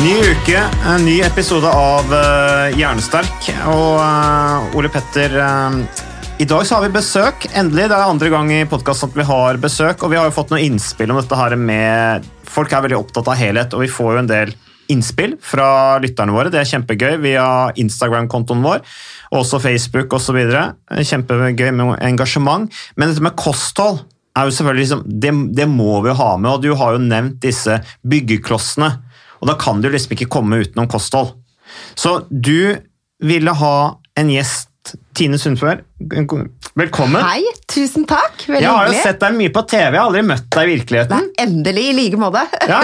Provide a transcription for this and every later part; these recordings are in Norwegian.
Ny uke, en ny episode av uh, Hjernesterk. Og eh, Ole Petter, eh, i dag så har vi besøk. Endelig, Det er andre gang i podkasten at vi har besøk. Og vi har jo fått noen innspill om dette her med Folk er veldig opptatt av helhet, og vi får jo en del innspill fra lytterne våre. Det er kjempegøy via Instagram-kontoen vår, og også Facebook osv. Kjempegøy med engasjement. Men dette med kosthold er jo selvfølgelig liksom, det, det må vi jo ha med, og du har jo nevnt disse byggeklossene. Og da kan du liksom ikke komme utenom kosthold. Så du ville ha en gjest, Tine Sundfør. Velkommen. Hei, tusen takk. Veldig Jeg har jo sett deg mye på TV, jeg har aldri møtt deg i virkeligheten. Nei, endelig, i like måte. Ja,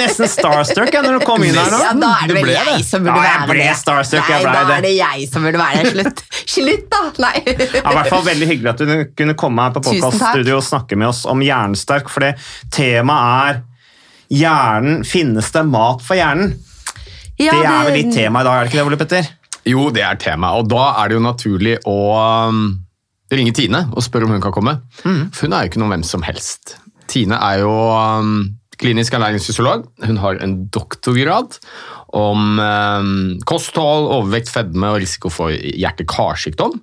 nesten starstruck jeg, når du kom inn her nå. Ja, da er det vel jeg det. som burde ja, jeg være ble det. starstruck. Nei, jeg ble da det. er det jeg som burde være det. Slutt, Slutt da! Nei. Ja, i hvert fall Veldig hyggelig at du kunne komme her på podkaststudio podcaststudio og snakke med oss om Jernsterk, for det temaet er hjernen. Finnes det mat for hjernen? Ja, det er vel litt tema i dag, er det ikke det, Ole Petter? Jo, det er tema, og da er det jo naturlig å um, ringe Tine og spørre om hun kan komme. For hun er jo ikke noen hvem som helst. Tine er jo um, klinisk ernæringsfysiolog. Hun har en doktorgrad om um, kosthold, overvekt, fedme og risiko for hjerte-karsykdom.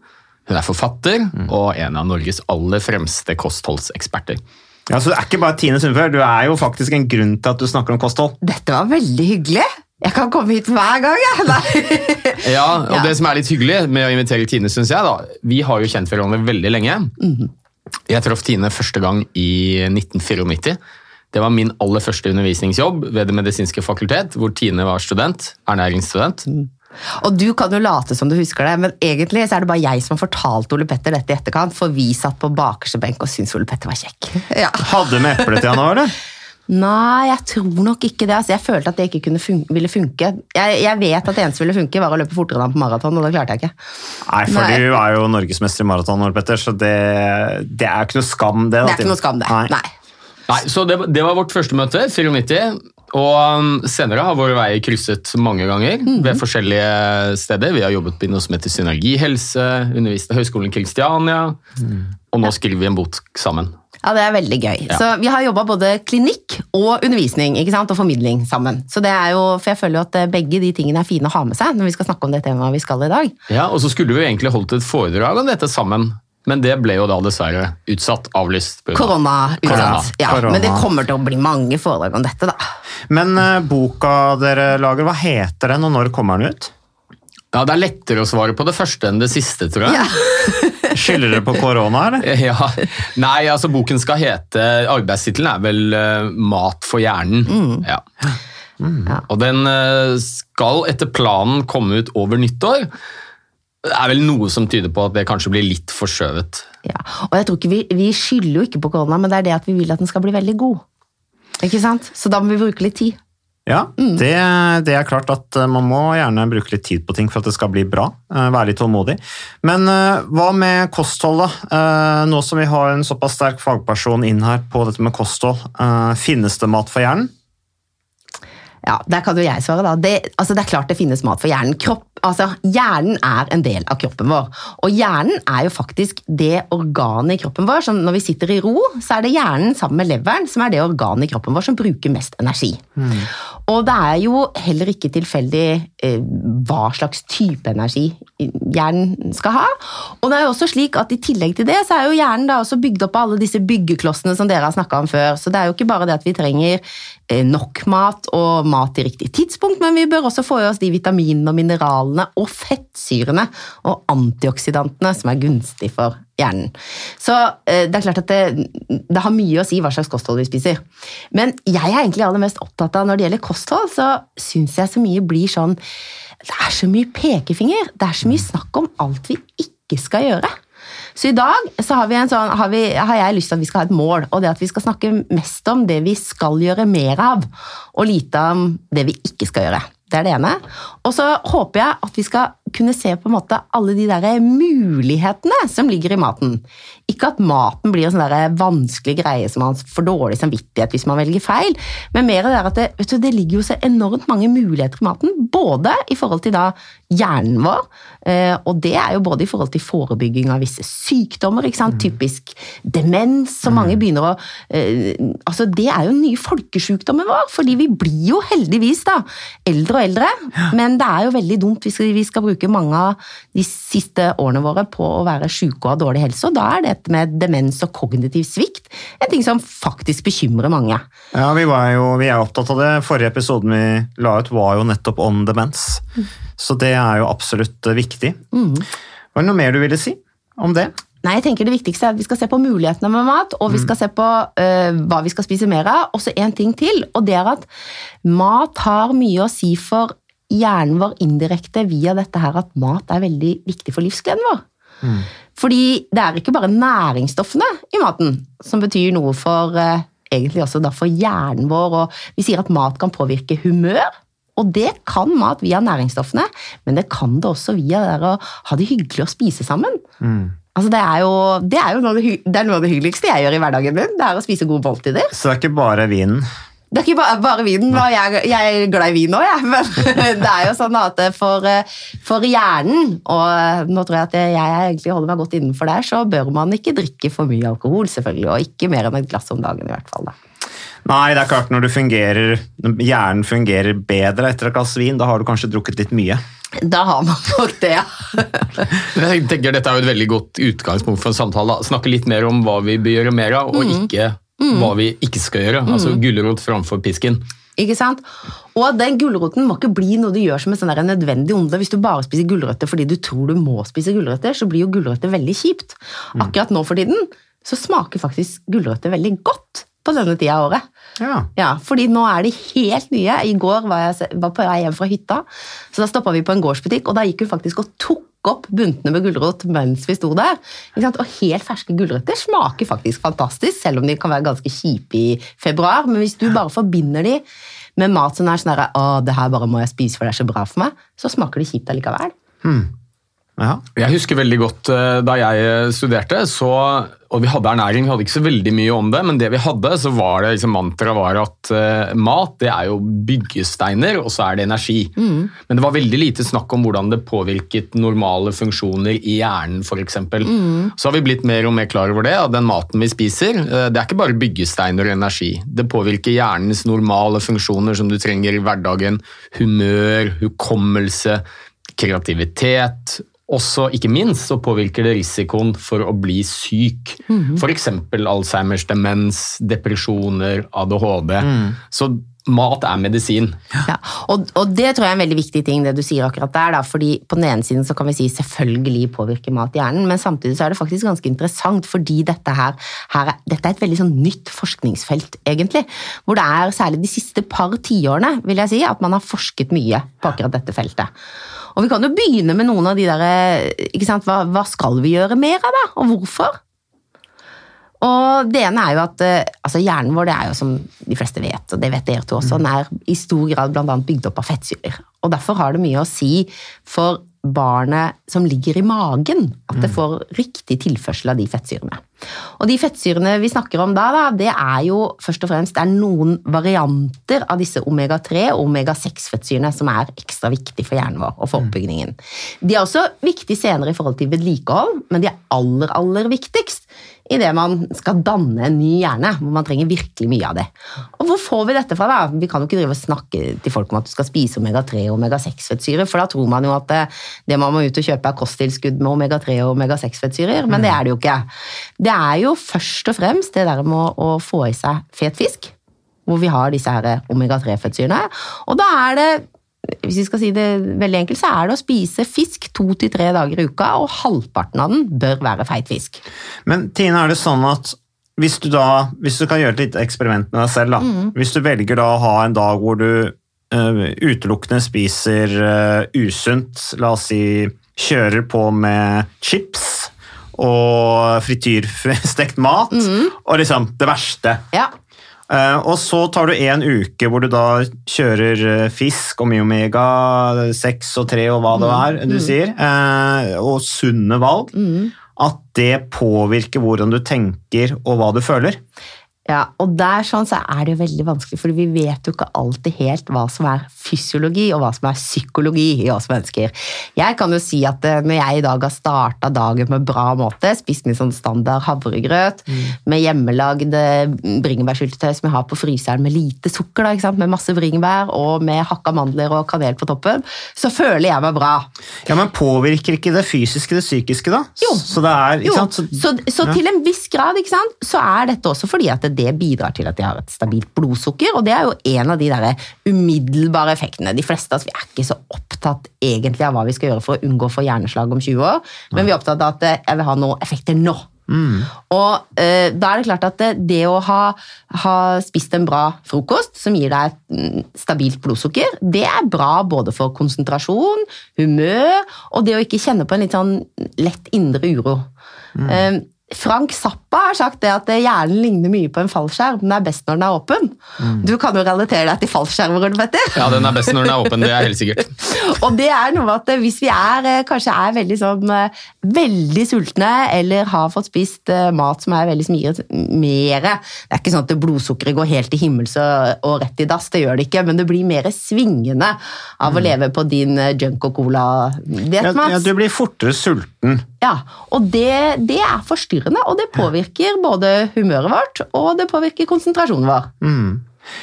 Hun er forfatter og en av Norges aller fremste kostholdseksperter. Ja, så Du er ikke bare Tine Sundfør, du er jo faktisk en grunn til at du snakker om kosthold. Dette var veldig hyggelig. Jeg kan komme hit hver gang, jeg. Ja, og Ja. det som er litt hyggelig med å invitere Tine, synes jeg da, vi har jo kjent hverandre veldig lenge. Jeg traff Tine første gang i 1994. Det var min aller første undervisningsjobb ved Det medisinske fakultet, hvor Tine var student, ernæringsstudent. Og du kan jo late som du husker det, men egentlig så er det bare jeg som har fortalt Ole Petter dette i etterkant, for vi satt på bakerste benk og syntes Ole Petter var kjekk. Ja. Hadde med eple til han nå, eller? Nei, jeg tror nok ikke det. Altså, jeg følte at det ikke kunne fun ville funke. Jeg, jeg vet at det eneste ville funke, var å løpe fortere enn han på maraton, og det klarte jeg ikke. Nei, for Nei. du er jo norgesmester i maraton, Ole Petter, så det, det er ikke noe skam, det. da, Det er ikke noe skam, det. Nei. Nei. Nei, så det, det var vårt første møte, 94. Og um, senere har våre veier krysset mange ganger ved forskjellige steder. Vi har jobbet med noe som heter Synergihelse, undervist ved Høgskolen Kristiania, og nå skriver vi en bok sammen. Ja, det er veldig gøy. Så vi har jobba både klinikk og undervisning ikke sant? og formidling sammen. Så det er jo, For jeg føler jo at eh, begge de tingene er fine å ha med seg når vi skal snakke om det temaet vi skal i dag. Ja, Og så skulle vi egentlig holdt et foredrag om dette sammen, men det ble jo da dessverre utsatt, avlyst. Korona, av- Korona Korona. utsatt. Ja, Korona. men det kommer til å bli mange foredrag om dette, da. Men uh, boka dere lager, hva heter den, og når kommer den ut? Ja, Det er lettere å svare på det første enn det siste, tror jeg. Skylder dere på korona, eller? Ja, Nei, altså boken skal hete Arbeidstittelen er vel uh, 'Mat for hjernen'. Ja. Mm. Og den uh, skal etter planen komme ut over nyttår. Det er vel noe som tyder på at det kanskje blir litt forskjøvet. Ja. Og jeg tror ikke vi, vi skylder jo ikke på korona, men det er det at vi vil at den skal bli veldig god. Ikke sant? Så da må vi bruke litt tid. Ja, det, det er klart at eh, man må gjerne bruke litt tid på ting for at det skal bli bra. eh, Være litt tålmodig. Men eh, hva med kosthold, da? Eh, Nå som vi har en såpass sterk fagperson inn her på dette med kosthold, eh, finnes det mat for hjernen? Ja, Der kan jo jeg svare, da. Det, altså, det er klart det finnes mat for hjernen. Kropp, altså, hjernen er en del av kroppen vår. Og hjernen er jo faktisk det organet i kroppen vår som når vi sitter i ro, så er det hjernen sammen med leveren som er det organet i kroppen vår som bruker mest energi. Og det er jo heller ikke tilfeldig eh, hva slags type energi hjernen skal ha. Og det er jo også slik at i tillegg til det, så er jo hjernen da også bygd opp av alle disse byggeklossene som dere har snakka om før. Så det er jo ikke bare det at vi trenger eh, nok mat og mat i riktig tidspunkt, men vi bør også få i oss de vitaminene og mineralene og fettsyrene og antioksidantene som er gunstig for hjernen. Så eh, det er klart at det, det har mye å si hva slags kosthold vi spiser. Men jeg er egentlig aller mest opptatt av når det gjelder kosthold, så syns jeg så mye blir sånn Det er så mye pekefinger. Det er så mye snakk om alt vi ikke skal gjøre. Så i dag så har, sånn, har, vi, har, jeg lyst til at vi skal ha et mål, og det at vi skal snakke mest om det vi skal gjøre mer av, og lite om det vi ikke skal gjøre. Det er det ene. Og så håper jeg at vi skal kunne se på en måte alle de der mulighetene som ligger i maten. Ikke at maten blir en sånn vanskelig greie som man får dårlig samvittighet hvis man velger feil, men mer det at det, du, det, ligger jo så enormt mange muligheter i maten. Både i forhold til da hjernen vår, eh, og det er jo både i forhold til forebygging av visse sykdommer, ikke sant? typisk demens, som mange begynner å eh, Altså, det er jo den nye folkesjukdommen vår, fordi vi blir jo heldigvis da eldre og eldre, men det er jo veldig dumt hvis vi skal bruke mange av de siste årene våre på å være syke og ha dårlig helse, og da er dette med demens og kognitiv svikt en ting som faktisk bekymrer mange. Ja, vi, var jo, vi er opptatt av det. Forrige episoden vi la ut var jo nettopp om demens, så det er jo absolutt viktig. Mm. Var det noe mer du ville si om det? Nei, jeg tenker Det viktigste er at vi skal se på mulighetene med mat, og vi skal se på øh, hva vi skal spise mer av. Og så en ting til, og det er at mat har mye å si for hjernen vår indirekte via dette her at mat er veldig viktig for livsgleden vår. Mm. Fordi det er ikke bare næringsstoffene i maten som betyr noe for øh, egentlig også da for hjernen vår. og Vi sier at mat kan påvirke humør. Og det kan mat via næringsstoffene, men det kan det også via det å ha det hyggelig å spise sammen. Mm. Altså det, er jo, det, er jo noe det, det, er noe av det hyggeligste jeg gjør i hverdagen min. Det er å spise gode måltider. Så det er ikke bare vinen? Det er ikke bare, bare vinen. Jeg, jeg, er glad i vin òg, jeg. Men det er jo sånn at for, for, hjernen, og nå tror jeg at jeg egentlig holder meg godt innenfor der, så bør man ikke drikke for mye alkohol, selvfølgelig. Og ikke mer enn et glass om dagen, i hvert fall. da. Nei, det er klart når fungerer, hjernen fungerer bedre etter et glass vin, da har du kanskje drukket litt mye. Da har man nok det, ja. jeg tenker Dette er jo et veldig godt utgangspunkt for en samtale. Snakke litt mer om hva vi bør gjøre mer av, og Mm. ikke hva vi ikke skal gjøre. Altså gulrot framfor pisken. Ikke sant? Og den gulroten må ikke bli noe du gjør som en sånn nødvendig onde. Hvis du bare spiser gulrøtter fordi du tror du må spise gulrøtter, så blir jo gulrøtter veldig kjipt. Akkurat nå for tiden så smaker faktisk gulrøtter veldig godt på denne tida av året. Ja. Ja, fordi nå er de helt nye. I går var jeg var på vei hjem fra hytta, så da stoppa vi på en gårdsbutikk, og da gikk hun faktisk og tok opp buntene med gulrot mens vi sto der. Ikke sant? Og helt ferske gulrøtter smaker faktisk fantastisk, selv om de kan være ganske kjipe i februar. Men hvis du bare forbinder de med mat som er sånn her, å, det her bare må jeg spise for det er så bra for meg, så smaker de kjipt allikevel. Ja. Jeg husker veldig godt eh, da jeg eh, studerte, så, og vi hadde ernæring. Vi hadde ikke så veldig mye om det, men det vi hadde, så var det liksom, mantraet var at uh, mat det er jo byggesteiner, og så er det energi. Men det var veldig lite snakk om hvordan det påvirket normale funksjoner i hjernen, f.eks. Så har vi blitt mer og mer klar over det, at den maten vi spiser, uh, det er ikke bare byggesteiner og energi. Det påvirker hjernens normale funksjoner som du trenger i hverdagen. Humør, hukommelse, kreativitet. Også, ikke minst, så påvirker det risikoen for å bli syk. F.eks. Alzheimers demens, depresjoner, ADHD. Så mat er medisin. Ja, og, og det tror jeg er en veldig viktig ting, det du sier akkurat der. Da, fordi på den ene siden så kan vi si selvfølgelig påvirker mat hjernen, men samtidig så er det faktisk ganske interessant, fordi dette her, her er, dette er et veldig sånn nytt forskningsfelt, egentlig. Hvor det er særlig de siste par tiårene, vil jeg si, at man har forsket mye på akkurat dette feltet. Og vi kan jo begynne med noen av de der ikke sant, hva, hva skal vi gjøre mer av, da? Og hvorfor? Og det ene er jo at eh, altså Hjernen vår det er jo som de fleste vet, og det vet dere to også, den er i stor grad blant annet bygd opp av fettsyrer. Og Derfor har det mye å si for barnet som ligger i magen, at det får riktig tilførsel av de fettsyrene. Og de fettsyrene vi snakker om da, da det er jo først og fremst det er noen varianter av disse omega-3 og omega-6-fettsyrene som er ekstra viktig for hjernen vår og for oppbygningen. De er også viktige senere i forhold til vedlikehold, men de er aller, aller viktigst idet man skal danne en ny hjerne, hvor man trenger virkelig mye av det. Og hvor får vi dette fra, da? Vi kan jo ikke drive og snakke til folk om at du skal spise omega-3 og omega-6-fettsyrer, for da tror man jo at det, det man må ut og kjøpe er kosttilskudd med omega-3 og omega-6-fettsyrer, men det er det jo ikke. Det er jo først og fremst det der med å få i seg fet fisk, hvor vi har disse her omega-3-fettsyrene, og da er det hvis vi skal si det veldig enkelt, så er det å spise fisk to til tre dager i uka, og halvparten av den bør være feit fisk. Men Tine, er det sånn at hvis du da, hvis du kan gjøre et lite eksperiment med deg selv, da. Mm. Hvis du velger da å ha en dag hvor du uh, utelukkende spiser uh, usunt, la oss si kjører på med chips og frityrstekt mat, Mm. og liksom det verste. Ja, og så tar du en uke hvor du da kjører eh, fisk og mye omega, 6 og 3 og hva det er du sier, eh, og sunne valg, at det påvirker hvordan du tenker og hva du føler. Ja, og der sånn så er det jo veldig vanskelig, for vi vet jo ikke alltid helt hva som er fysiologi og hva som er psykologi i oss mennesker. Jeg kan jo si at eh, når jeg i dag har starta dagen på en bra måte, spist min sånn standard havregrøt med hjemmelagd eh, bringebærsyltetøy som jeg har på fryseren med lite sukker, da, ikke sant? med masse bringebær og med hakka mandler og kanel på toppen, så føler jeg meg bra. Ja, Men påvirker ikke det fysiske det psykiske, da? Jo. Så det er, sant? så, så ja. til en viss grad ikke sant, så er dette også fordi at det bidrar til at de har et stabilt blodsukker, og det er jo en av de der umiddelbare effektene. De fleste av oss vi er ikke så opptatt egentlig av hva vi skal gjøre for å unngå å få hjerneslag om 20 år, men vi er opptatt av at eh, jeg vil ha noen effekter nå. Og eh, da er det klart at det, det å ha, ha spist en bra frokost som gir deg et mm, stabilt blodsukker, det er bra både for konsentrasjon, humør og det å ikke kjenne på en litt sånn lett indre uro. Eh, Frank Zappa har sagt det at hjernen ligner mye på en fallskjerm. Den er best når den er åpen. Du kan jo relatere deg til fallskjermer, Ole Petter. Ja, den er best når den er åpen, det er helt sikkert. Og det er noe med at hvis vi er, eh, kanskje er veldig, sånn, eh, veldig sultne, eller har fått spist eh, mat som er veldig smiret mere Det er ikke sånn at blodsukkeret går helt til himmels og, rett i dass, det gjør det ikke, men det blir mer svingende av å leve på din junk og cola-diett, Ja, Mats. ja, du blir fortere sulten. Ja, og det, det er forstyrrende, og det påvirker både humøret vårt, og det påvirker konsentrasjonen vår. Mm.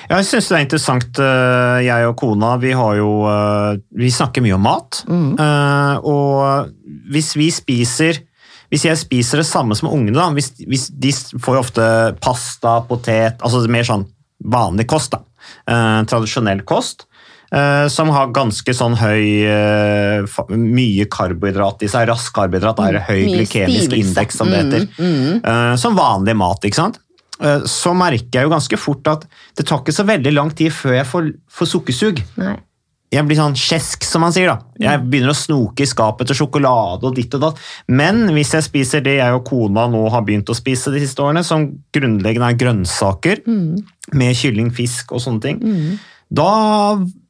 jeg syns det er interessant, eh, jeg og kona. Vi har jo eh, Vi snakker mye om mat. Mm. Og hvis vi spiser Hvis jeg spiser det samme som ungene, da hvis, hvis De får ofte pasta, potet Altså mer sånn vanlig kost, da. Eh, Tradisjonell kost. Eh, Som har ganske sånn høy eh, Mye karbohydrat i seg. Rask karbohydrat er høy Mye glykemisk stivelse. indeks, som det heter. Eh, Som vanlig mat, ikke sant? Så merker jeg jo ganske fort at det tar ikke så veldig lang tid før jeg får, får sukkersug. Nei. Jeg blir sånn kjesk, som man sier. da. Jeg begynner å snoke i skapet etter sjokolade og ditt og datt. Men hvis jeg spiser det jeg og kona nå har begynt å spise de siste årene, som grunnleggende er grønnsaker, med kylling, fisk og sånne ting, da,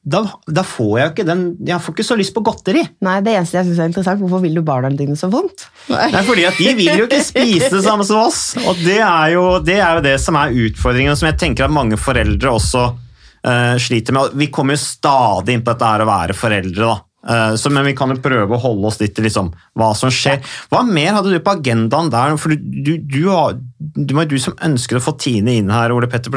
da, da får jeg ikke den Jeg får ikke så lyst på godteri. Nei, det eneste jeg synes er interessant, hvorfor vil du barna dine så vondt? Nei, Nei fordi at de vil jo ikke spise det samme som oss. Og det er jo det, er jo det som er utfordringen, som jeg tenker at mange foreldre også uh, sliter med. Vi kommer jo stadig inn på dette her å være foreldre, da. Eh, så, men vi kan jo prøve å holde oss litt til liksom, hva som skjer. Hva mer hadde du på agendaen der? For du, du, du, var du som ønsket å få Tine inn her, Ole Petter,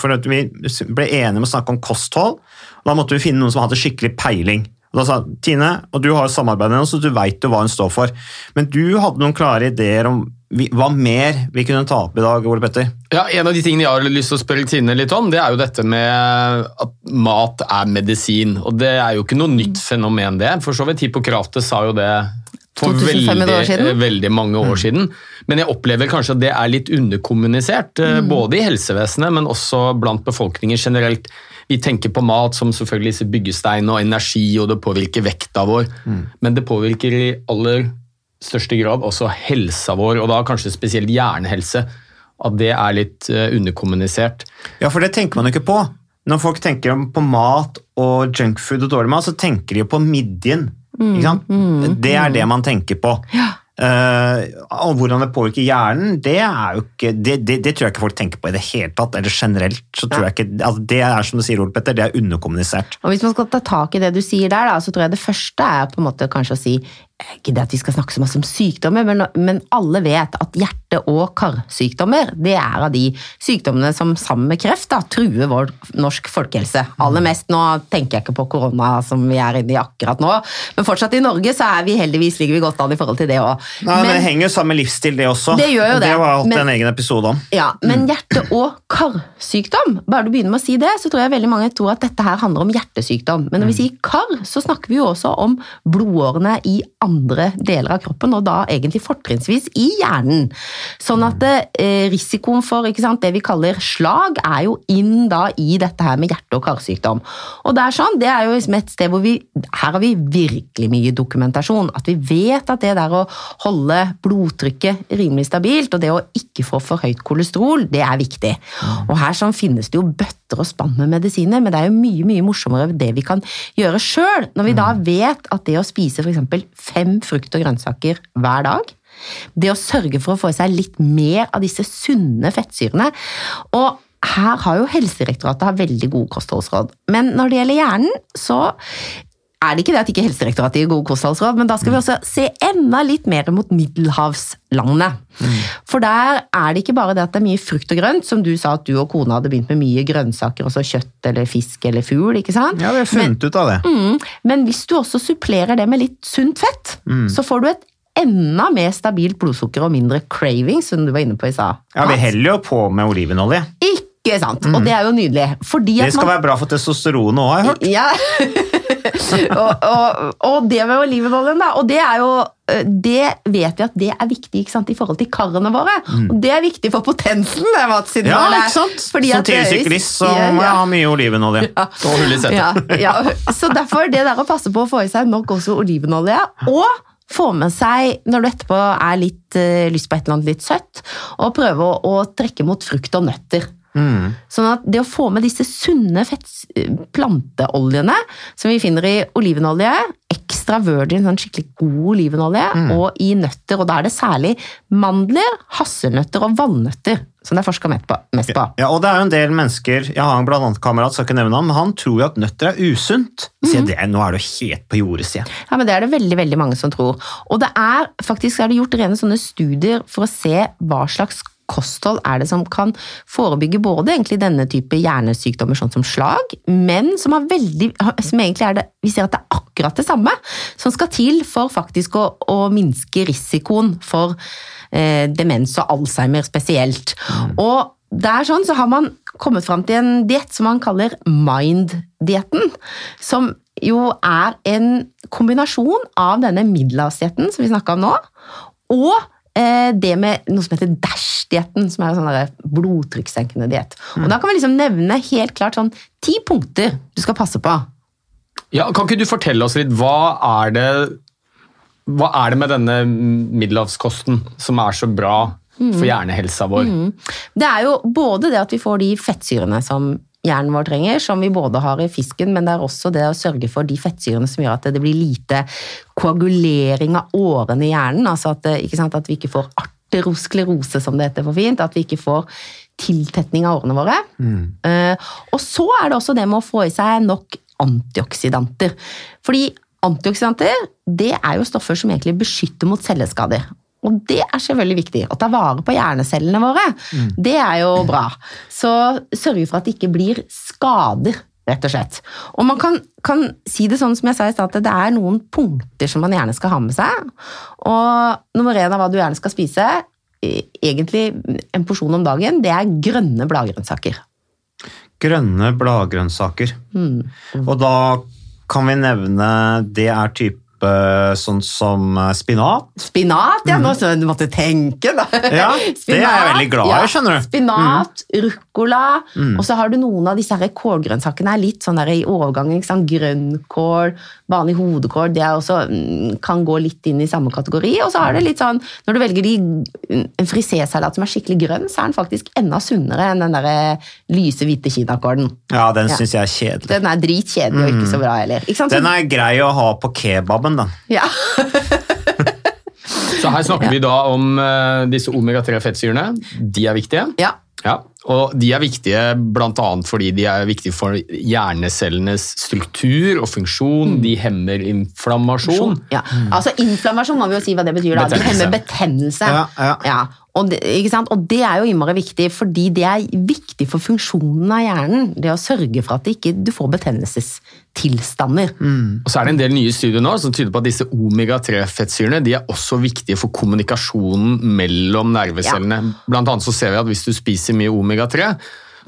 for, vi ble enige om å snakke om kosthold. Da måtte vi finne noen som hadde skikkelig peiling. Og da sa Tine, og du har samarbeidet med henne, så du vet jo hva hun står for. Men du hadde noen klare ideer om hva mer vi kunne ta opp i dag, Ole Petter? Ja, En av de tingene jeg har lyst til å spørre Tine litt om, det er jo dette med at mat er medisin. Og det er jo ikke noe nytt fenomen, det. For så vidt Hippokrates sa jo det for 2500 år siden. veldig, veldig mange år siden. Men jeg opplever kanskje at det er litt underkommunisert, eh, både i helsevesenet, men også blant befolkningen generelt. Vi tenker på mat som selvfølgelig disse byggestein og energi, og det påvirker vekta vår. Men det påvirker i aller største grad også helsa vår, og da kanskje spesielt hjernehelse. At det er litt eh, underkommunisert. Ja, for det tenker man jo ikke på. Når folk tenker på mat og junkfood og dårlig mat, så tenker de jo på midjen. ikke sant? det er det man tenker på. Eh, og hvordan det påvirker hjernen, det, er jo ikke, det, det, det tror jeg ikke folk tenker på i det hele tatt. Eller generelt. så tror jeg ikke, altså Det er som du sier, Ole Petter, det er underkommunisert. Og hvis man skal ta tak i det du sier der, da, så tror jeg det første er på en måte kanskje å si ikke det at vi skal snakke så masse om sykdommer, men, men alle vet at hjerte- og karsykdommer det er av de sykdommene som sammen med kreft da, truer vår norsk folkehelse. Aller mest nå tenker jeg ikke på korona som vi er inne i akkurat nå, men fortsatt i Norge så er vi heldigvis ligger vi godt an i forhold til det òg. Nei, men, det henger jo sammen med livsstil, det også. Det gjør jo det. Det har jeg hatt Men- en egen episode om. Ja, men hjerte- og karsykdom, bare du begynner med å si det, så tror jeg veldig mange tror at dette her handler om hjertesykdom. Men når vi sier kar, så snakker vi jo også om blodårene i andre deler av kroppen, og da egentlig fortrinnsvis i hjernen. Sånn at eh, risikoen for sant, det vi kaller slag, er jo inn da i dette her med hjerte- og karsykdom. Og det er sånn, det er jo liksom et sted hvor vi, her har vi virkelig mye dokumentasjon, at vi vet at det der å holde blodtrykket rimelig stabilt, og det å ikke få for høyt kolesterol, det er viktig. Og her sånn finnes det jo bøtter og spann med medisiner, men det er jo mye, mye morsommere det vi kan gjøre sjøl, når vi da vet at det å spise f.eks. fem frukt og grønnsaker hver dag, det å sørge for å få i seg litt mer av disse sunne fettsyrene, og her har jo Helsedirektoratet har veldig gode kostholdsråd. Men når det gjelder hjernen, så er det ikke det at ikke Helsedirektoratet gir gode kostholdsråd, men da skal vi også se enda litt mer mot middelhavslandene. For der er det ikke bare det at det er mye frukt og grønt, som du sa at du og kona hadde begynt med mye grønnsaker, også kjøtt eller fisk eller fugl, ikke sant? Ja, vi har funnet ut av det. Mm, men hvis du også supplerer det med litt sunt fett, Mm. så får du et enda mer stabilt blodsukker og mindre cravings, som du var inne på i stad. Ja, Vi heller jo på med olivenolje. Ikke sant? Og det er jo nydelig. Fordi Det skal man... være bra for testosteronet òg, har jeg hørt. Ja. og, og, og det med olivenoljen, da. Og det er jo Det vet vi at det er viktig ikke sant, i forhold til karene våre. Og det er viktig for potensen. det, Mats, siden Ja, det ikke sant? fordi Som at tidligere syklist så må jeg ha mye olivenolje. Ja. Og hull i setet. Ja, ja. Så derfor det der å passe på å få i seg nok også olivenolje, og få med seg, når du etterpå er litt uh, lyst på et eller annet litt søtt, og prøve å, å trekke mot frukt og nøtter. Sånn at det å få med disse sunne fetts, planteoljene som vi finner i olivenolje, ekstra virgin, sånn skikkelig god olivenolje, og i nøtter, og da er det særlig mandler, hasselnøtter og valnøtter som det er forska mest på. Ja, og det er jo en del mennesker Jeg har en blant annet kamerat, skal ikke nevne ham, men han tror jo at nøtter er usunt. Sier mm. det, nå er du helt på jordet, sier jeg. Ja, men Det er det veldig veldig mange som tror. Og det er faktisk er det gjort rene sånne studier for å se hva slags kosthold er det som kan forebygge både egentlig denne type hjernesykdommer sånn som slag, men som, har veldig, som egentlig er det Vi ser at det er akkurat det samme som skal til for faktisk å, å minske risikoen for eh, demens og Alzheimer spesielt. Og der sånn så har man kommet fram til en diett som man kaller Mind-dietten, som jo er en kombinasjon av denne middelhavsdietten som vi snakka om nå, og det med noe som heter DASH-dietten, som er en sånn blodtrykkssenkende diett. Og da kan vi liksom nevne helt klart sånn ti punkter du skal passe på. Ja, kan ikke du fortelle oss litt, hva er det, hva er det med denne middelhavskosten som er så bra for hjernehelsa vår? Det er jo både det at vi får de fettsyrene som hjernen vår trenger, som vi både har i fisken, men det er også det å sørge for de fettsyrene som gjør at det blir lite koagulering av årene i hjernen. Altså at, ikke sant, at vi ikke får arterosklerose, som det heter for fint. At vi ikke får tiltetning av årene våre. Eh, og så er det også det med å få i seg nok antioksidanter. Fordi antioksidanter det er jo stoffer som egentlig beskytter mot celleskader. Og det er selvfølgelig viktig. Å ta vare på hjernecellene våre, det er jo bra. Så sørge for at det ikke blir skader, rett og slett. Og man kan, kan si det sånn som jeg sa i stad, at det er noen punkter som man gjerne skal ha med seg. Og nummer én av hva du gjerne skal spise, eh, egentlig en porsjon om dagen, det er grønne bladgrønnsaker. Grønne bladgrønnsaker. Mm. Og da kan vi nevne Det er type sånn som spinat. Spinat, ja, nå så du måtte tenke, da. Ja, Ja, det er jeg veldig glad i, skjønner du. Spinat, ruccola, Mm. og så har du noen av disse her kålgrønnsakene er litt sånn der i overgangen. ikke sant? Grønnkål, vanlig hodekål, det er også, mm, kan gå litt inn i samme kategori. Og så har det litt sånn, når du velger de, en frisésalat som er skikkelig grønn, så er den faktisk enda sunnere enn den der eh, lyse, hvite kinakålen. Ja, den Ja. syns jeg er kjedelig. Den er dritkjedelig og ikke så bra heller. Ikke sant? Den er grei å ha på kebaben, da. ja. Så her snakker vi da om eh, disse omega-3 fettsyrene. De er viktige. ja. Ja. Og de er viktige bl.a. fordi de er viktige for hjernecellenes struktur og funksjon. De hemmer inflammasjon. Ja. Altså Inflammasjon må vi jo si hva det betyr. da. Betennelse. hemmer betennelse. Ja, ja. Og, det, og det er jo innmari viktig, fordi det er viktig for funksjonen av hjernen. Det å sørge for at du ikke, du får betennelsestilstander. Og så er det en del nye studier nå som tyder på at disse omega-3-fettsyrene de er også viktige for kommunikasjonen mellom nervecellene. Blant annet så ser vi at hvis du spiser mye omega-3,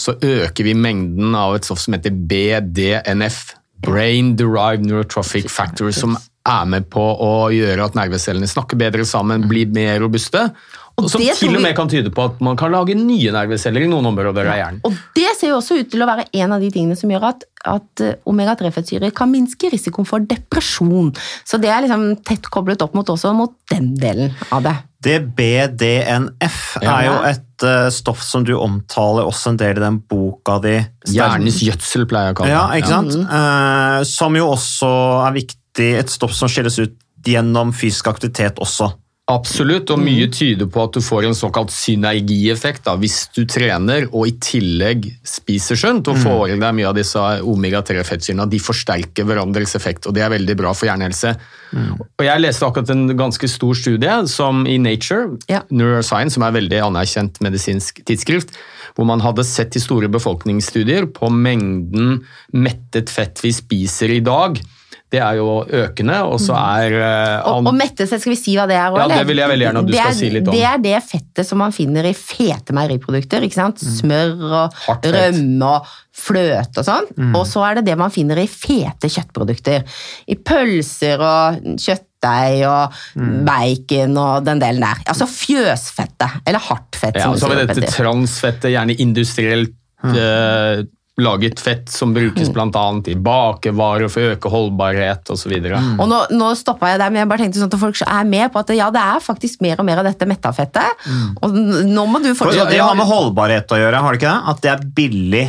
så øker vi mengden av et stoff som heter BDNF. Brain Derived Neurotrophic Factor, som er med på å gjøre at nervecellene snakker bedre sammen, blir mer robuste. Og som det til og vi- med kan tyde på at man kan lage nye nerveceller i noen områder av hjernen. Og det ser jo også ut til å være en av de tingene som gjør at, at eh, omega-3-fettsyrer kan minske risikoen for depresjon. Så det er liksom tett koblet opp mot også mot den delen av det. Det BDNF Ja. er jo et uh, stoff som du omtaler også en del i den boka di. Hjernens gjødsel, pleier jeg å kalle det. Ja, ikke sant? Eh, som jo også er viktig, et stoff som skilles ut gjennom fysisk aktivitet også. Absolutt, og mye tyder på at du får en såkalt synergieffekt da, hvis du trener og i tillegg spiser sunt og får i deg mye av disse omega-3-fettsyrene. De forsterker hverandres effekt, og det er veldig bra for hjernehelse. Og Jeg leste akkurat en ganske stor studie som i Nature, Ja. Neuroscience, som er veldig anerkjent medisinsk tidsskrift, hvor man hadde sett i store befolkningsstudier på mengden mettet fett vi spiser i dag. Det er jo økende, og så er uh, Og, og mettefett, skal vi si hva det er? Ja, eller? det vil jeg veldig gjerne at du Det skal er- si litt om. Det er det fettet som man finner i fete meieriprodukter. ikke sant? Smør og Mm. Fett. Mm. rømme og fløte og sånn. Og så er det det man finner i fete kjøttprodukter. I pølser og kjøttdeig og Mm. bacon og den delen der. Altså fjøsfettet, eller hardt fett. Ja, og så har vi dette transfettet, gjerne industrielt eh, laget fett som brukes blant annet i bakevarer for å øke holdbarhet osv. Og nå, nå stoppa jeg der, men jeg bare tenkte sånn at folk er med på at ja, det er faktisk mer og mer av dette mettafettet. Og nå må du For fortsette. det har med holdbarhet å gjøre, har det ikke det? At det er billig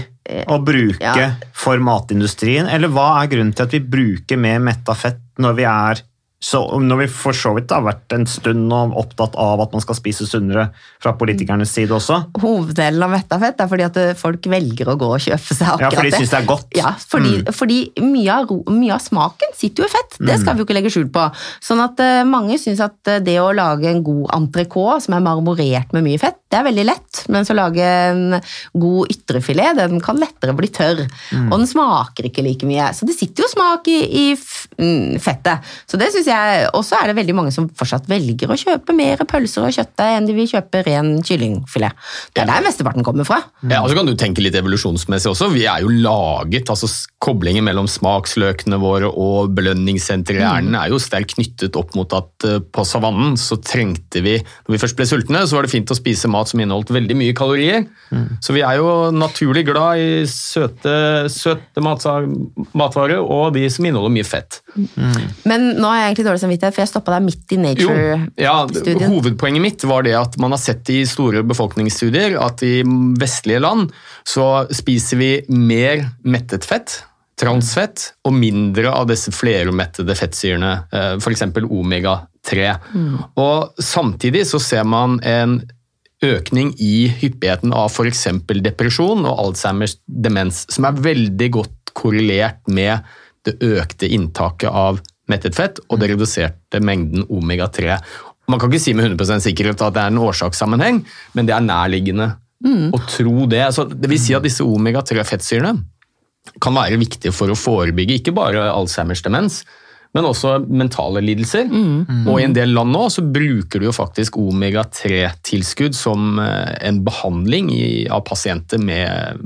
å bruke Ja. for matindustrien? Eller hva er grunnen til at vi bruker mer metta fett når vi er så, når vi for så vidt har vært en stund nå opptatt av at man skal spise sunnere fra politikernes side også? Hoveddelen av mettafett er fordi at eh, folk velger å gå og kjøpe seg akkurat det. Ja, fordi de syns det er godt. Ja, fordi, fordi mye, av, mye av smaken sitter jo i fett. Det skal vi jo ikke legge skjul på. Sånn at eh, mange syns at eh, det å lage en god entrecôte som er marmorert med mye fett, det er veldig lett. Mens å lage en god ytrefilet, den kan lettere bli tørr. Og den smaker ikke like mye. Så det sitter jo smak i, i mm, fettet. Så det synes jeg, også er det veldig mange som fortsatt velger å kjøpe mer pølser og kjøttdeig enn de vil kjøpe ren kyllingfilet. Det er der mesteparten kommer fra. Ja, og så kan du tenke litt evolusjonsmessig også. Vi er jo laget, altså Koblingen mellom smaksløkene våre og belønningssenteret i hjernen er jo sterkt knyttet opp mot at eh, på savannen så trengte vi Når vi først ble sultne, så var det fint å spise mat som inneholdt veldig mye kalorier. Så vi er jo naturlig glad i søte, søte matvarer og de som inneholder mye fett. Men nå har jeg egentlig dårlig samvittighet, for jeg stoppa deg midt i nature-studien. Hovedpoenget mitt var det at man har sett i store befolkningsstudier at i vestlige land så spiser vi mer mettet fett, transfett, og mindre av disse flerumettede fettsyrene, f.eks. omega-3. Og samtidig så ser man en økning i hyppigheten av f.eks. depresjon og Alzheimers demens, som er veldig godt korrelert med det økte inntaket av mettet fett og det reduserte mengden omega-3. Man kan ikke si med 100 sikkerhet at det er en årsakssammenheng, men det er nærliggende å tro det. Så det vil si at disse omega-3-fettsyrene kan være viktige for å forebygge ikke bare Alzheimers demens, men også mentale lidelser. Og i en del land nå så bruker du jo faktisk omega-3-tilskudd som eh, en behandling i, av pasienter med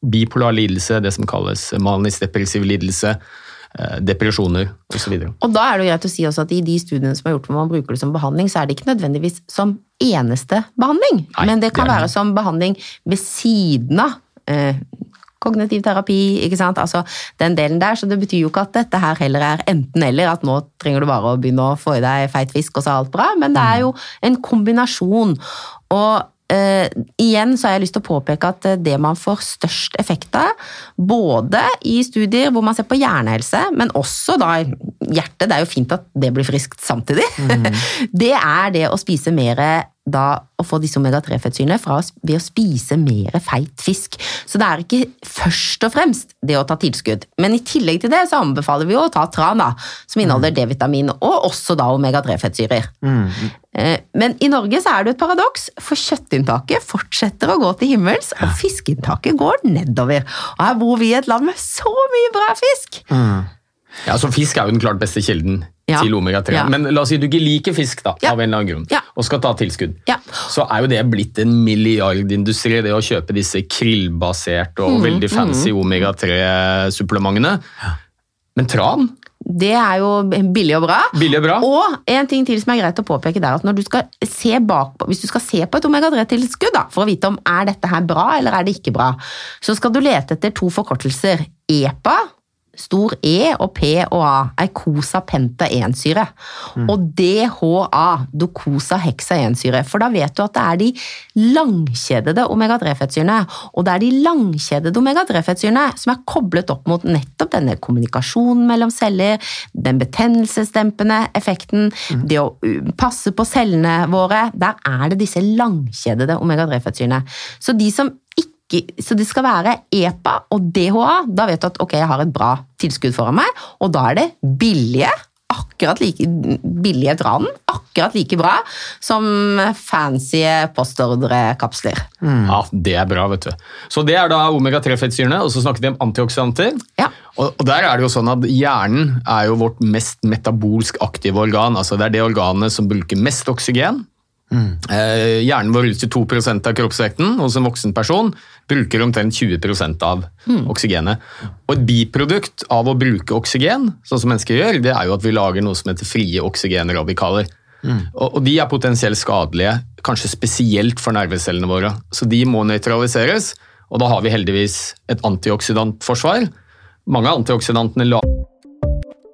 bipolar lidelse, det som kalles manisk depressiv lidelse, eh, depresjoner osv. Og da er det jo greit å si også at i de studiene som er gjort hvor man bruker det som behandling, så er det ikke nødvendigvis som eneste behandling, Nei, men det kan det være som behandling ved siden av eh, kognitiv terapi, ikke sant? Altså den delen der, så det betyr jo ikke at dette her heller er enten-eller, at nå trenger du bare å begynne å få i deg feit fisk, og så er alt bra, men det er jo en kombinasjon. Og Uh, igjen så har jeg lyst til å påpeke at eh, det man får størst effekt av, både i studier hvor man ser på hjernehelse, men også da hjertet, det er jo fint at det blir friskt samtidig, det er det å spise mer da å få disse omega-3-fettsyrene ved å spise mer feit fisk. Så det er ikke først og fremst det å ta tilskudd. Men i tillegg til det så anbefaler vi å ta tran, da, som inneholder D-vitamin og også da omega-3-fettsyrer. Mm. Men i Norge så er det et paradoks, for kjøttinntaket fortsetter å gå til himmels, og fiskeinntaket går nedover. Og her bor vi i et land med så mye bra fisk! Ja, så Fisk er jo den klart beste kilden Ja. til omega-3. Ja. Men la oss si du ikke liker fisk da, Ja. av en eller annen grunn, og skal ta tilskudd. Ja. Så er jo det blitt en milliardindustri, det å kjøpe disse krillbaserte og mm. veldig fancy omega-3-supplementene. Men tran? Det er jo billig og bra. Billig og bra. Og en ting til som er greit å påpeke, det er at når du skal se bak hvis du skal se på et omega-3-tilskudd for å vite om er dette her bra eller er det ikke bra, så skal du lete etter to forkortelser. EPA, stor E og P og A, eikosa penta-ensyre. Og DHA, dokosa heksa-ensyre. For da vet du at det er de langkjedede omega-3-fettsyrene. Og det er de langkjedede omega-3-fettsyrene som er koblet opp mot nettopp denne kommunikasjonen mellom celler, den betennelsesdempende effekten, det å uh, passe på cellene våre. Der er det disse langkjedede omega-3-fettsyrene. Så de som ikke så det skal være EPA og DHA. Da vet du at ok, jeg har et bra tilskudd foran meg, og da er det billige akkurat like billige tranen, akkurat like bra som fancy postordrekapsler. Ja, Det er bra, vet du. Så det er da omega-3-fettsyrene, og så snakket vi om antioksidanter. Ja. Og, og der er det jo sånn at Hjernen er jo vårt mest metabolsk aktive organ. altså Det er det organet som bruker mest oksygen. Eh, hjernen vår utgjør 2 av kroppsvekten hos en voksen person. Bruker omtrent 20% av oksygenet. Og Et biprodukt av å bruke oksygen, sånn som mennesker gjør, det er jo at vi lager noe som heter frie oksygenradikaler. Og, og de er potensielt skadelige, kanskje spesielt for nervecellene våre. Så de må nøytraliseres, og da har vi heldigvis et antioksidantforsvar. Mange av antioksidantene la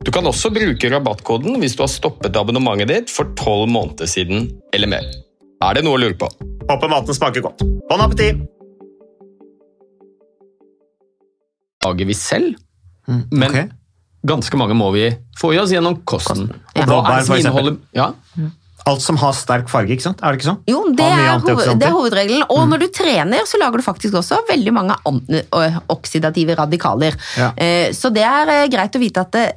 Du kan også bruke rabattkoden hvis du har stoppet abonnementet ditt for tolv måneder siden eller mer. Er det noe å lure på? Håper maten smaker godt. Bon appétit! lager vi selv, men ok. ganske mange må vi få i oss gjennom kosten. Ja. Og hva er Blåbær, det som for eksempel. inneholder ja? Alt som har sterk farge, ikke sant? Er det ikke sånn? Jo, det er, hoved, det er hovedregelen. Og når du trener, så lager du faktisk også veldig mange oksidative radikaler. Ja. Eh, Så det er eh, greit å vite at eh,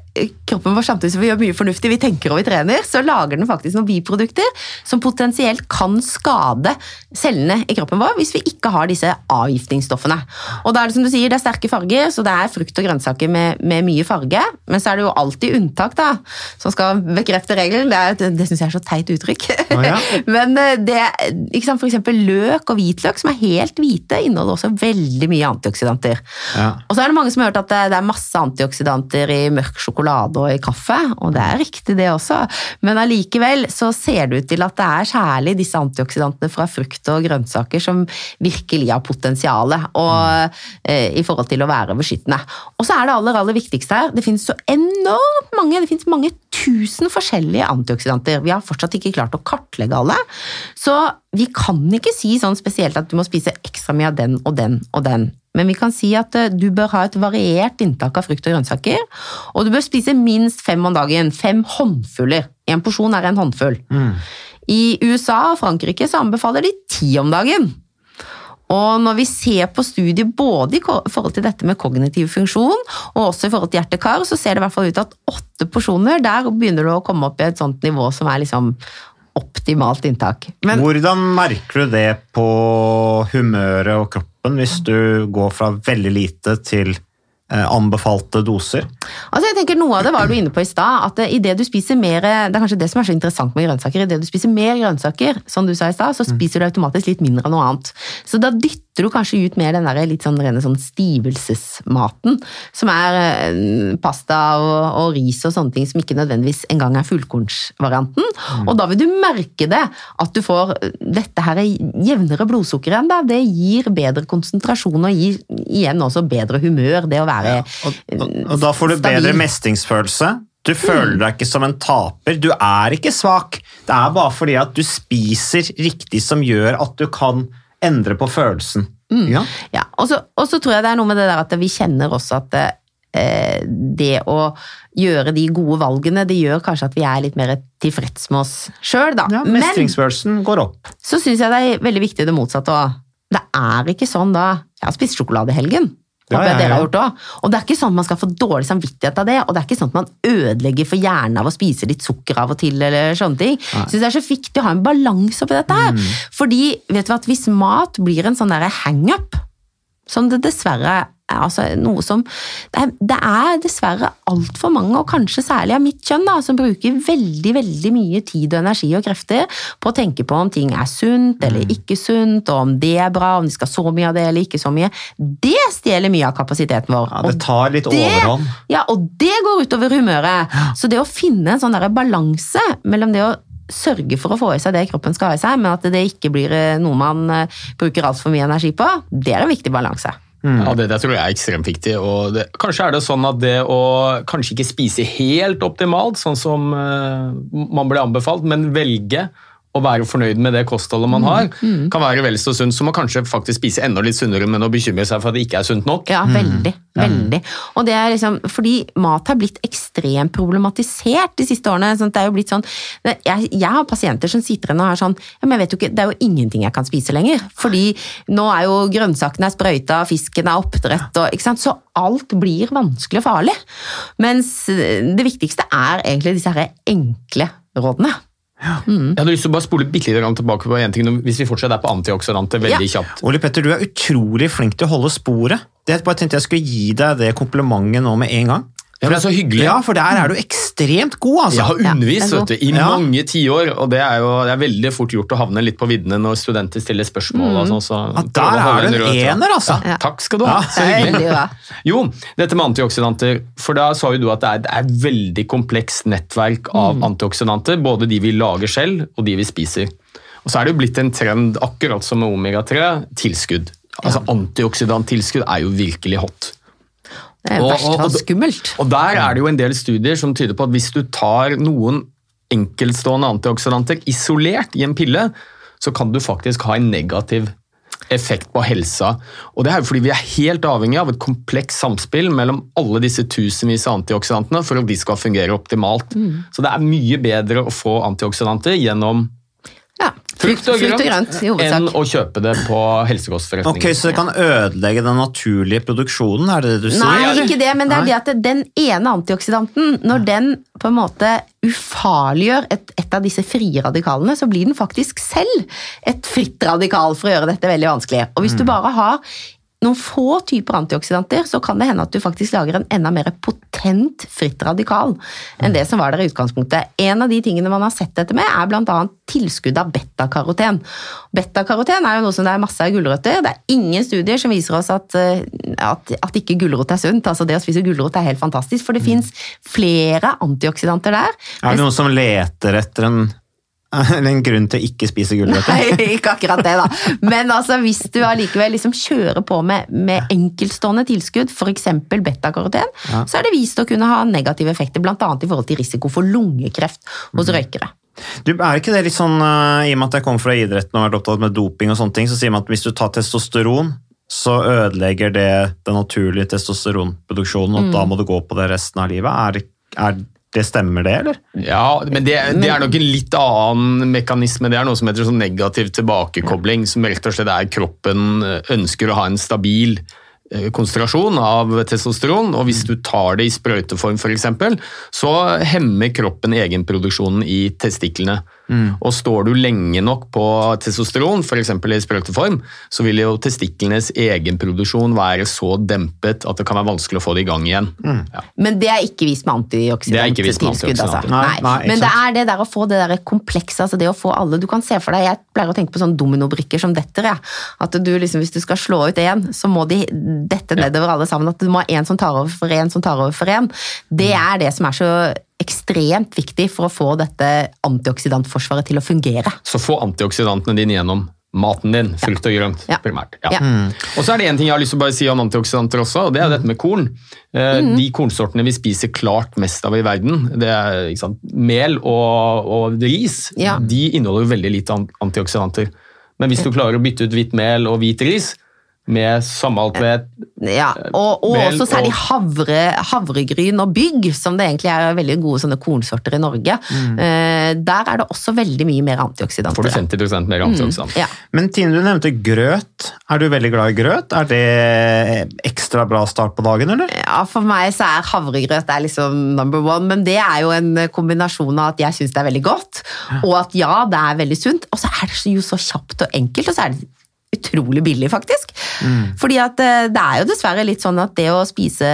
kroppen vår samtidig som vi gjør mye fornuftig, vi tenker og vi trener, så lager den faktisk noen biprodukter som potensielt kan skade cellene i kroppen vår hvis vi ikke har disse avgiftningsstoffene. Og da er det som du sier, det er sterke farger, så det er frukt og grønnsaker med, med mye farge. Men så er det jo alltid unntak da, som skal bekrefte regelen. Det, er- det syns jeg er så teit uttrykk. Ja. Men eh, det, ikke sant, for eksempel løk og hvitløk, som er helt hvite, inneholder også veldig mye antioksidanter. Ja. Og så er det mange som har hørt at det, det er masse antioksidanter i mørk sjokolade og i kaffe, og det er riktig det også. Men allikevel så ser det ut til at det er særlig disse antioxidantene fra frukt og grønnsaker som virkelig har potensialet og, eh, i forhold til å være beskyttende. Og så er det aller, aller viktigste her, det finnes så enormt mange, det finnes mange tusen forskjellige antioksidanter. Vi har fortsatt ikke klart å kartlegge alle, så vi kan ikke si sånn spesielt at du må spise ekstra mye av den og den og den. Men vi kan si at eh, du bør ha et variert inntak av frukt og grønnsaker, og du bør spise minst fem om dagen. Fem håndfuller. En porsjon er en håndfull. I USA og Frankrike så anbefaler de ti om dagen. Og når vi ser på studier både i forhold til dette med kognitiv funksjon, og også i forhold til hjerte-kar, så ser det i hvert fall ut at åtte porsjoner, der begynner du å komme opp i et sånt nivå som er liksom optimalt inntak. Men Hvordan merker du det på humøret og kroppen hvis du går fra veldig lite til anbefalte doser? Altså jeg tenker Noe av det var du inne på i stad. at i det du spiser mer, Det er kanskje det som er så interessant med grønnsaker. I det du spiser mer grønnsaker, som du sa i stad, så spiser du automatisk litt mindre av noe annet. Så da dytter du kanskje ut mer den der litt sånn rene sånn stivelsesmaten, som er eh, pasta og, og ris og sånne ting som ikke nødvendigvis engang er fullkornsvarianten. Og da vil du merke det, at du får eh, dette her jevnere blodsukker enn deg. Det gir bedre konsentrasjon og gir igjen også bedre humør. Det å være Og, og, og da får du bedre mestringsfølelse. Du føler deg ikke som en taper. Du er ikke svak. Det er bare fordi at du spiser riktig som gjør at du kan endre på følelsen. Ja? Ja, og så, tror jeg det er noe med det der at vi kjenner også at eh, det å gjøre de gode valgene, det gjør kanskje at vi er litt mer tilfreds med oss sjøl, da. Ja, Men mestringsfølelsen går opp. så syns jeg det er veldig viktig det motsatte òg. Det er ikke sånn da Jeg har spist sjokolade i helgen. Ja, jeg ja, dere har gjort også. Og det er ikke sånn at man skal få dårlig samvittighet av det, og det er ikke sånn at man ødelegger for hjernen av å spise litt sukker av og til, eller sånne ting. Jeg synes det er så viktig å ha en balanse oppi dette her. Mm. Fordi, vet du at hvis mat blir en sånn hangup, som det dessverre er altså noe som Det er, det er dessverre altfor mange, og kanskje særlig av mitt kjønn, da, som bruker veldig veldig mye tid og energi og krefter på å tenke på om ting er sunt Mm. eller ikke sunt, og om det er bra, om de skal så mye av det eller ikke så mye. Det stjeler mye av kapasiteten vår. Ja, det tar litt overhånd. Ja, og det går utover humøret. Så det å finne en sånn balanse mellom det å sørge for å få i seg det kroppen skal ha i seg, men at det ikke blir eh, noe man eh, bruker altfor mye energi på, det er en viktig balanse. Ja, det, det tror jeg er ekstremt viktig. Og det, kanskje er det sånn at det å kanskje ikke spise helt optimalt, sånn som uh, man ble anbefalt, men velge å være fornøyd med det kostholdet man har, kan være vel så sunt som å kanskje faktisk spise enda litt sunnere, men å bekymre seg for at det ikke er sunt nok. Ja, veldig. Veldig. Og det er liksom, fordi mat har blitt ekstremt problematisert de siste årene. sånn at det er jo blitt sånn, jeg, jeg har pasienter som sitter igjen og har sånn ja, men jeg vet jo ikke, Det er jo ingenting jeg kan spise lenger. Fordi nå er jo grønnsakene er sprøyta, fisken er oppdrett, og, ikke sant? så alt blir vanskelig og farlig. Mens det viktigste er egentlig disse her enkle rådene. Jeg hadde lyst til å bare spole bitte litt tilbake på en ting, hvis vi fortsetter på antioksidanter veldig kjapt. Ole Petter, du er utrolig flink til å holde sporet. Det jeg bare tenkte jeg skulle gi deg det komplimentet nå med en gang. Ja, men så hyggelig. Ja, for der er du ekstremt god, altså. Jeg har undervist Ja, vet du, i Ja. mange tiår, og det er jo det er veldig fort gjort å havne litt på viddene når studenter stiller spørsmål. Mm. Altså, så Ja, der er du en rød ener, altså. Ja, takk skal du ha. Ja, så hyggelig. Jo, dette med antioksidanter, for da sa jo du at det er, det er et veldig komplekst nettverk av Mm. antioksidanter, både de vi lager selv og de vi spiser. Og så er det jo blitt en trend, akkurat som med omega-3, tilskudd. Altså Antioksidanttilskudd er jo virkelig hot. Det er Og- verst og- og- skummelt. Og der er det jo en del studier som tyder på at hvis du tar noen enkeltstående antioksidanter isolert i en pille, så kan du faktisk ha en negativ effekt på helsa. Og det er jo fordi vi er helt avhengig av et komplekst samspill mellom alle disse tusenvis av antioksidantene for at de skal fungere optimalt. Så det er mye bedre å få antioksidanter gjennom. Frukt og grønt, grønt i enn å kjøpe det på helsekostforretninger. Ok, Så det kan ødelegge den naturlige produksjonen, er det det du sier? Nei, ikke det, men det er det at den ene antioksidanten, når den på en måte ufarliggjør et, et av disse frie radikalene, så blir den faktisk selv et fritt radikal, for å gjøre dette veldig vanskelig. Og hvis du bare har noen få typer antioksidanter, så kan det hende at du faktisk lager en enda mer potent fritt radikal enn det som var der i utgangspunktet. En av de tingene man har sett dette med, er bl.a. tilskudd av betakaroten. Betakaroten er jo noe som det er masse av gulrøtter. Det er ingen studier som viser oss at, eh, at, at ikke gulrot er sunt. Altså Det å spise gulrot er helt fantastisk, for det fins flere antioksidanter der. Er det noen som leter etter en, en grunn til å ikke spise gulrøtter? Nei, ikke akkurat det, da. Men altså, hvis du allikevel liksom kjører på med, med enkeltstående tilskudd, f.eks. betakaroten, så er det vist å kunne ha negative effekter, bl.a. i forhold til risiko for lungekreft hos røykere. Du, er ikke det litt sånn, eh, I og med at jeg kommer fra idretten og har vært opptatt med doping, og sånne ting, så sier man at hvis du tar testosteron, så ødelegger det den naturlige testosteronproduksjonen, og da må du gå på det resten av livet. Er, er det Stemmer det, eller? Ja, men det, det er nok en litt annen mekanisme. Det er noe som heter sånn negativ tilbakekobling, som rett og slett er kroppen eh, ønsker å ha en stabil eh, konsentrasjon av testosteron, og hvis du tar det i sprøyteform f.eks., så hemmer kroppen egenproduksjonen i testiklene. Og står du lenge nok på testosteron, f.eks. i sprøyteform, så vil jo testiklenes egenproduksjon være så dempet at det kan være vanskelig å få det i gang igjen. Ja. Men det er ikke vist med er antioksidantilskudd. Altså. Nei, Nei, Men det er det der å få det der komplekse, altså det å få alle Du kan se for deg, jeg pleier å tenke på sånne dominobrikker som detter. Ja. At du liksom, hvis du skal slå ut én, så må de dette nedover alle sammen. At du må ha én som tar over for én, som tar over for én. Det Mm. er det som er så ekstremt viktig for å få dette antioksidantforsvaret til å fungere. Så få antioksidantene dine gjennom maten din, frukt og grønt Ja. primært. Ja. Ja. Og så er det en ting jeg har lyst til å bare si om antioksidanter også, og det er dette med korn. Eh, Mm. De kornsortene vi spiser klart mest av i verden, det er ikke sant, mel og, og ris, Ja. de inneholder veldig lite an- antioksidanter. Men hvis du klarer å bytte ut hvitt mel og hvit ris med sammalt med Ja, og, og Mel også særlig havre, havregryn og bygg, som det egentlig er veldig gode sånne kornsorter i Norge. Mm. der er det også veldig mye mer antioksidanter. får du 50 mer antioksidanter. Ja. Men Tine, du nevnte grøt. Er du veldig glad i grøt? Er det ekstra bra start på dagen, eller? ja, for meg så er havregrøt er liksom number one, men det er jo en kombinasjon av at jeg syns det er veldig godt, og at ja, det er veldig sunt, og så er det jo så kjapt og enkelt, og så er det utrolig billig, faktisk. Fordi at eh, det er jo dessverre litt sånn at det å spise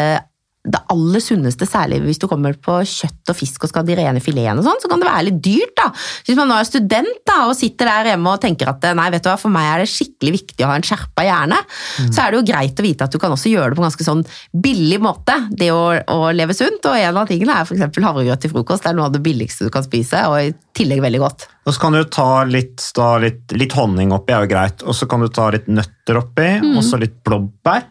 det aller sunneste, særlig hvis du kommer på kjøtt og fisk og skal ha de rene filetene og sånn, så kan det være litt dyrt, da. Hvis man nå er student da, og sitter der hjemme og tenker at nei, vet du hva, for meg er det skikkelig viktig å ha en skjerpa hjerne, så er det jo greit å vite at du kan også gjøre det på en ganske sånn billig måte, det å, å leve sunt, og en av tingene er eksempel havregrøt til frokost, det er noe av det billigste du kan spise, og tillegg veldig godt. Og så kan du ta litt, da, litt, litt honning oppi, er jo greit. Og så kan du ta litt nøtter oppi, og så litt blåbær.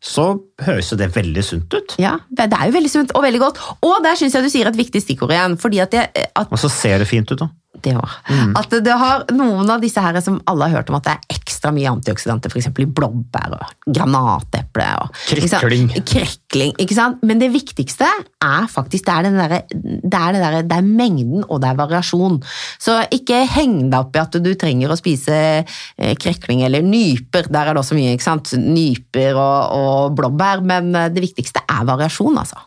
Så høres jo det veldig sunt ut. Ja, det det er jo veldig sunt og veldig godt, og der synes jeg du sier et viktig stikkord igjen, at, det, at Og så ser det fint ut, da. Det var. At det har noen av disse her som alle har hørt om at det er ekstra mye antioksidanter, f.eks. i blåbær og granateple. Og, ikke sant? Krekling. Krekling, ikke sant? Men det viktigste er faktisk det er, den derre- det, er det, derre- det er mengden og det er variasjon. Så ikke heng deg opp i at du trenger å spise eh, krekling eller nyper. Der er det også mye, ikke sant? Nyper og, og blåbær, men eh, det viktigste er variasjon, altså.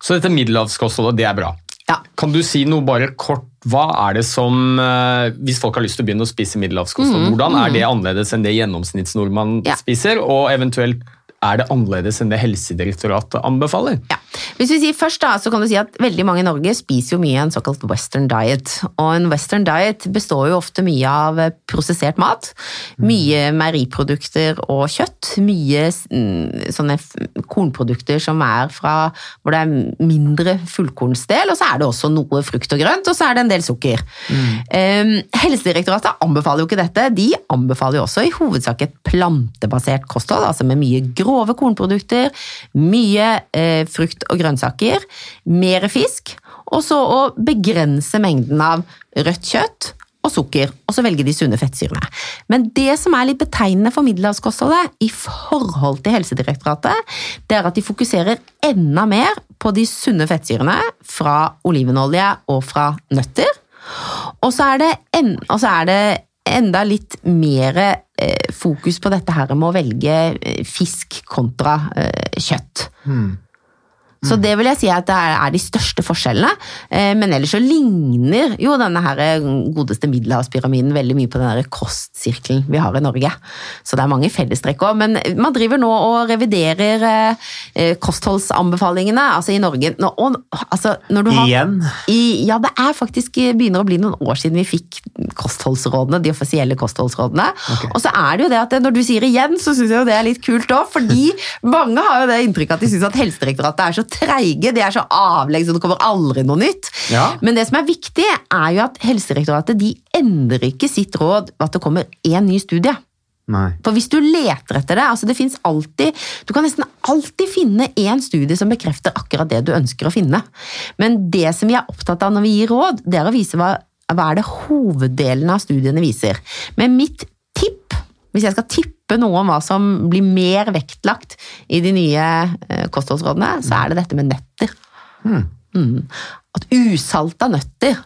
Så dette middelhavskostholdet, det er bra. Ja. Kan du si noe bare kort, hva er det som, eh, hvis folk har lyst til å begynne å spise middelhavskosthold, hvordan er det annerledes enn det gjennomsnittsnordmann Ja. spiser, og eventuelt er det annerledes enn det Helsedirektoratet anbefaler? Ja. Hvis vi sier først da, så kan du si at veldig mange i Norge spiser jo mye en såkalt western diet. Og en western diet består jo ofte mye av eh, prosessert mat. Mye meieriprodukter og kjøtt. Mye mm, sånne kornprodukter som er fra hvor det er mindre fullkornsdel, og så er det også noe frukt og grønt, og så er det en del sukker. Eh, Helsedirektoratet anbefaler jo ikke dette. De anbefaler jo også i hovedsak et plantebasert kosthold, altså med mye grove kornprodukter, mye eh, frukt og grønnsaker, mer fisk, og så å begrense mengden av rødt kjøtt og sukker, og så velge de sunne fettsyrene. Men det som er litt betegnende for middelhavskostholdet i forhold til Helsedirektoratet, det er at de fokuserer enda mer på de sunne fettsyrene fra olivenolje og fra nøtter. Og så er det, en, så er det enda litt mer fokus på dette her med å velge eh, fisk kontra kjøtt. kjøtt. Så det vil jeg si at det er, de største forskjellene. Eh, men ellers så ligner jo denne her eh, godeste middelhavspyramiden veldig mye på den kostsirkelen vi har i Norge. Så det er mange fellestrekk òg. Men man driver nå og reviderer eh, kostholdsanbefalingene altså i Norge. Nå, og, altså, når du har, Igjen? I, ja, det er faktisk begynner å bli noen år siden vi fikk kostholdsrådene, de offisielle kostholdsrådene. Og så er det jo det at når du sier igjen, så syns jeg jo det er litt kult òg, fordi mange har jo det inntrykket at de syns at Helsedirektoratet er så treige, de er så avleggs, og det kommer aldri noe nytt. Ja. Men det som er viktig, er jo at Helsedirektoratet de endrer ikke sitt råd at det kommer én ny studie. Nei. For hvis du leter etter det, altså det finnes alltid, du kan nesten alltid finne én studie som bekrefter akkurat det du ønsker å finne. Men det som vi er opptatt av når vi gir råd, det er å vise hva, hva er det hoveddelen av studiene viser. Men mitt tipp, hvis jeg skal tippe noe om hva som blir mer vektlagt i de nye eh, kostholdsrådene, så er det dette med nøtter. Mm. At usalta nøtter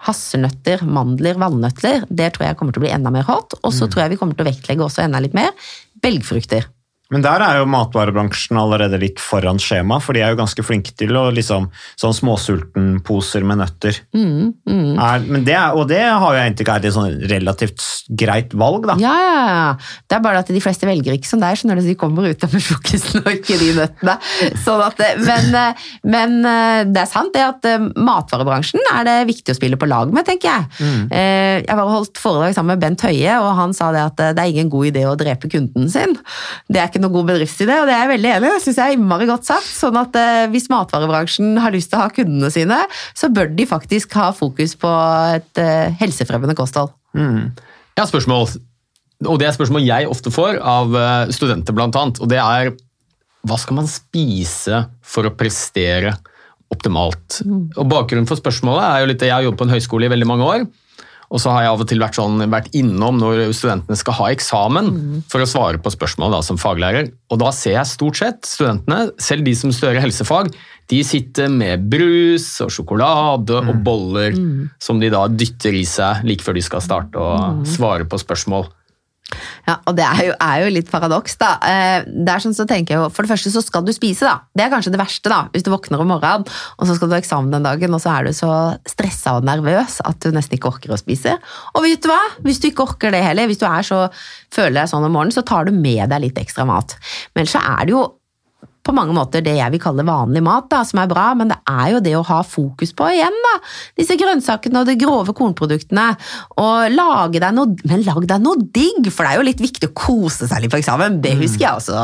Hasselnøtter, mandler, valnøtter, det tror jeg kommer til å bli enda mer hot. Og så tror jeg vi kommer til å vektlegge også enda litt mer belgfrukter. Men der er jo matvarebransjen allerede litt foran skjema, for de er jo ganske flinke til å liksom Sånn småsultenposer med nøtter. Er, men det er, og det har jo inntrykk av er et sånn relativt greit valg, da. Ja, ja, ja. Det er bare at de fleste velger ikke som deg, skjønner du, så de kommer ut av sjokkisen og ikke de nøttene. Sånn at, det- men, eh, men eh, det er sant det at eh, matvarebransjen er det viktig å spille på lag med, tenker jeg. Mm. Jeg og holdt foredrag sammen med Bent Høie, og han sa det at eh, det er ingen god idé å drepe kunden sin. Det er ikke noe god bedriftsidé, og det er jeg veldig enig i. Det synes jeg er innmari godt sagt. Sånn at eh, hvis matvarebransjen har lyst til å ha kundene sine, så bør de faktisk ha fokus på et eh, helsefremmende kosthold. Jeg har spørsmål, og det er spørsmål jeg ofte får av eh, studenter blant annet, og det er hva skal man spise for å prestere optimalt? Og Bakgrunnen for spørsmålet er jo litt Jeg har jobbet på en høyskole i veldig mange år, og så har jeg av og til vært, sånn, vært innom når studentene skal ha eksamen for å svare på spørsmål da, som faglærer. Og da ser jeg stort sett studentene, selv de som studerer helsefag, de sitter med brus og sjokolade og boller som de da dytter i seg like før de skal starte å svare på spørsmål. Ja, og det er jo, er jo litt paradoks, da. Eh, Det er sånn så tenker jeg jo, For det første så skal du spise, da. Det er kanskje det verste, da. Hvis du våkner om morgenen, og så skal du ha eksamen den dagen, og så er du så stressa og nervøs at du nesten ikke orker å spise. Og vet du hva? Hvis du ikke orker det heller, hvis du er så, føler deg sånn om morgenen, så tar du med deg litt ekstra mat. Men så er det jo på mange måter det jeg vil kalle vanlig mat, da, som er bra, men det er jo det å ha fokus på igjen, da. Disse grønnsakene og de grove kornproduktene. Og lage deg noe Men lag deg noe digg, for det er jo litt viktig å kose seg litt på eksamen. Det husker jeg også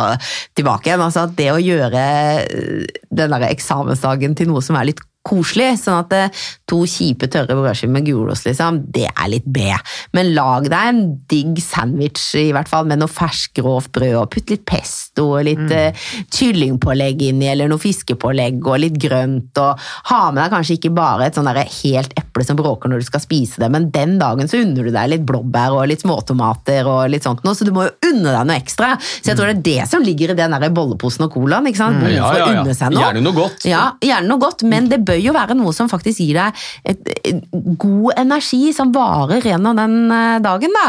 tilbake igjen. Altså at det å gjøre eh, den der eksamensdagen til noe som er litt koselig, sånn at eh, to kjipe tørre brødskiver med gulost, liksom, det er litt B. Men lag deg en digg sandwich, i hvert fall, med noe ferskt grovt brød, og putt litt pesto og litt mm. kyllingpålegg inni, eller noe fiskepålegg og litt grønt, og ha med deg kanskje ikke bare et sånn helt eple som bråker når du skal spise det, men den dagen så unner du deg litt blåbær og litt småtomater og litt sånt noe, så du må jo unne deg noe ekstra. Så jeg tror det er det som ligger i den der bolleposen og colaen, ikke sant? Mm, Ja, ja, ja. unne seg noe. Gjerne noe godt. Ja, gjerne noe godt, men det bør jo være noe som faktisk gir deg et, et, god energi som varer gjennom den eh, dagen. Da.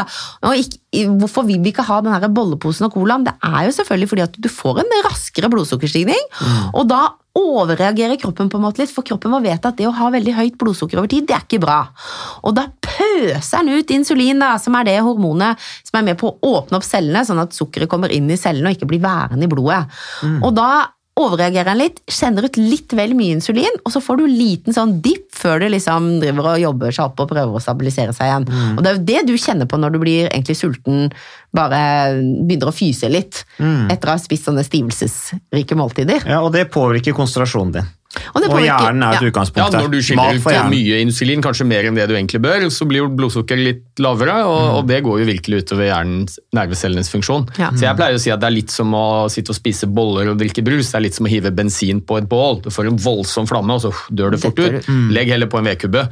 Og ikke, hvorfor vil vi ikke ha den her bolleposen og colaen? Det er jo selvfølgelig fordi at du får en raskere blodsukkerstigning, og da overreagerer kroppen på en måte litt, for kroppen må vite at det å ha veldig høyt blodsukker over tid, det er ikke bra. Og da pøser den ut insulin, da, som er det hormonet som er med på å åpne opp cellene, sånn at sukkeret kommer inn i cellene og ikke blir værende i blodet. Og da overreagerer en litt, sender ut litt vel mye insulin, og så får du liten sånn dipp før det liksom driver og jobber seg opp og prøver å stabilisere seg igjen. Og det er jo det du kjenner på når du blir egentlig sulten, bare begynner å fyse litt etter å ha spist sånne stivelsesrike måltider. Ja, og det påvirker konsentrasjonen din. Og det Og hjernen er et ja. utgangspunkt Ja. Når du skiller ut mye insulin, kanskje mer enn det du egentlig bør, så blir jo blodsukkeret litt lavere, og, og det går jo virkelig utover hjernens, nervecellenes funksjon. Ja. Så jeg pleier å si at det er litt som å sitte og spise boller og drikke brus. Det er litt som å hive bensin på et bål. Du får en voldsom flamme, og så dør det fort ut. Legg heller på en vedkubbe.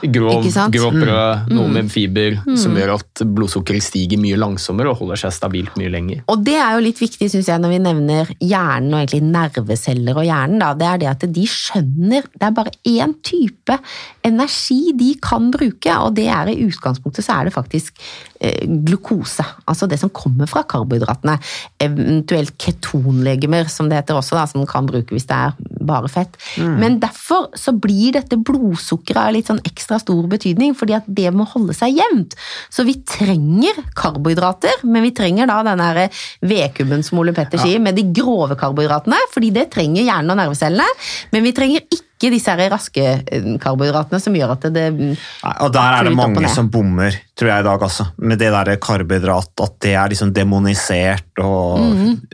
Grov, Ikke grov brød, noe med fiber, Mm. som gjør at blodsukkeret stiger mye langsommere og holder seg stabilt mye lenger. Og det er jo litt viktig, synes jeg, når vi nevner hjernen og egentlig nerveceller og hjernen. Da. Det er det at de skjønner Det er bare én type energi de kan bruke, og det er i utgangspunktet så er det faktisk eh, glukose. Altså det som kommer fra karbohydratene. Eventuelt ketonlegemer, som det heter også, da, som kan bruke hvis det er bare fett. Men derfor så blir dette blodsukkeret av litt sånn ekstra stor betydning, fordi at det må holde seg jevnt. Så vi trenger karbohydrater, men vi trenger da den her vedkubben som Ole Petter sier, med de grove karbohydratene, fordi det trenger hjernen og nervecellene, men vi trenger ikke disse her raske eh, karbohydratene som gjør at det, det Nei, og der er det mange som bommer, tror jeg i dag, altså. Med det der karbohydrat, at det er liksom demonisert og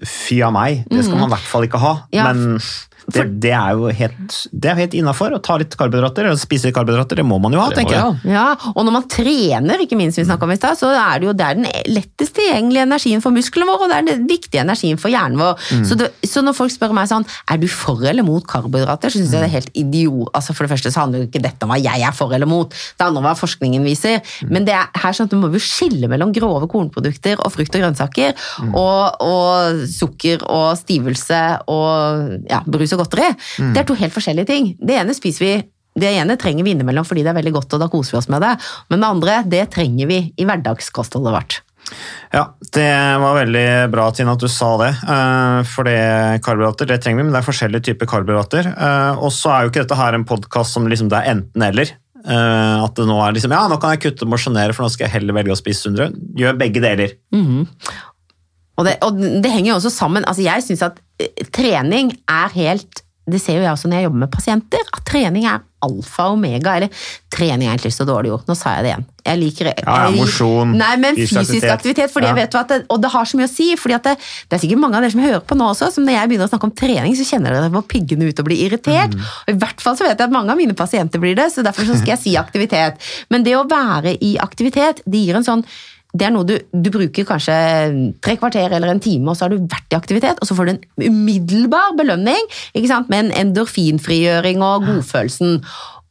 fy av meg. Det skal man i hvert fall ikke ha. Mhm. Ja, Men det, det er jo helt, det er helt innafor å ta litt karbohydrater, og spise karbohydrater. Det må man jo ha, tenker jeg. Ja, og når man trener, ikke minst vi om i sted, så er det jo det er den lettest tilgjengelige energien for musklene våre, og det er den viktige energien for hjernen vår. Så, det, så når folk spør meg sånn, er du for eller mot karbohydrater, så synes jeg det er helt idiot. Altså for det første så handler jo ikke dette om hva jeg er for eller mot, det handler om hva forskningen viser. Men det er her sånn at du må jo skille mellom grove kornprodukter og frukt og grønnsaker, og, og sukker og stivelse og ja, brus og godteri. Det er to helt forskjellige ting. Det ene spiser vi det ene trenger vi innimellom fordi det er veldig godt, og da koser vi oss med det. Men det andre, det trenger vi i hverdagskostholdet vårt. Ja, det var veldig bra, Tine, at du sa det. Eh, For det karbohydrater, det trenger vi, men det er forskjellige typer karbohydrater. Eh, Og så er jo ikke dette her en podkast som liksom det er enten-eller. Eh, At det nå er liksom Ja, nå kan jeg kutte og mosjonere, for nå skal jeg heller velge å spise sunnere. Gjør begge deler. Og det, og det henger jo også sammen. Altså jeg syns at eh, trening er helt Det ser jo jeg også når jeg jobber med pasienter, at trening er alfa og omega. Eller trening er egentlig så dårlig ord, nå sa jeg det igjen. Jeg liker jeg, ja, mosjon, Nei, men fysisk aktivitet. aktivitet. fordi Ja. jeg vet at det, Og det har så mye å si. fordi det, det er sikkert mange av dere som hører på nå også, som når jeg begynner å snakke om trening, så kjenner dere på piggene ut og blir irritert. Mm. Og I hvert fall så vet jeg at mange av mine pasienter blir det, så derfor så skal jeg si aktivitet. Men det å være i aktivitet, det gir en sånn det er noe du, du bruker kanskje tre kvarter eller en time, og så har du vært i aktivitet, og så får du en umiddelbar belønning med en endorfinfrigjøring og godfølelsen.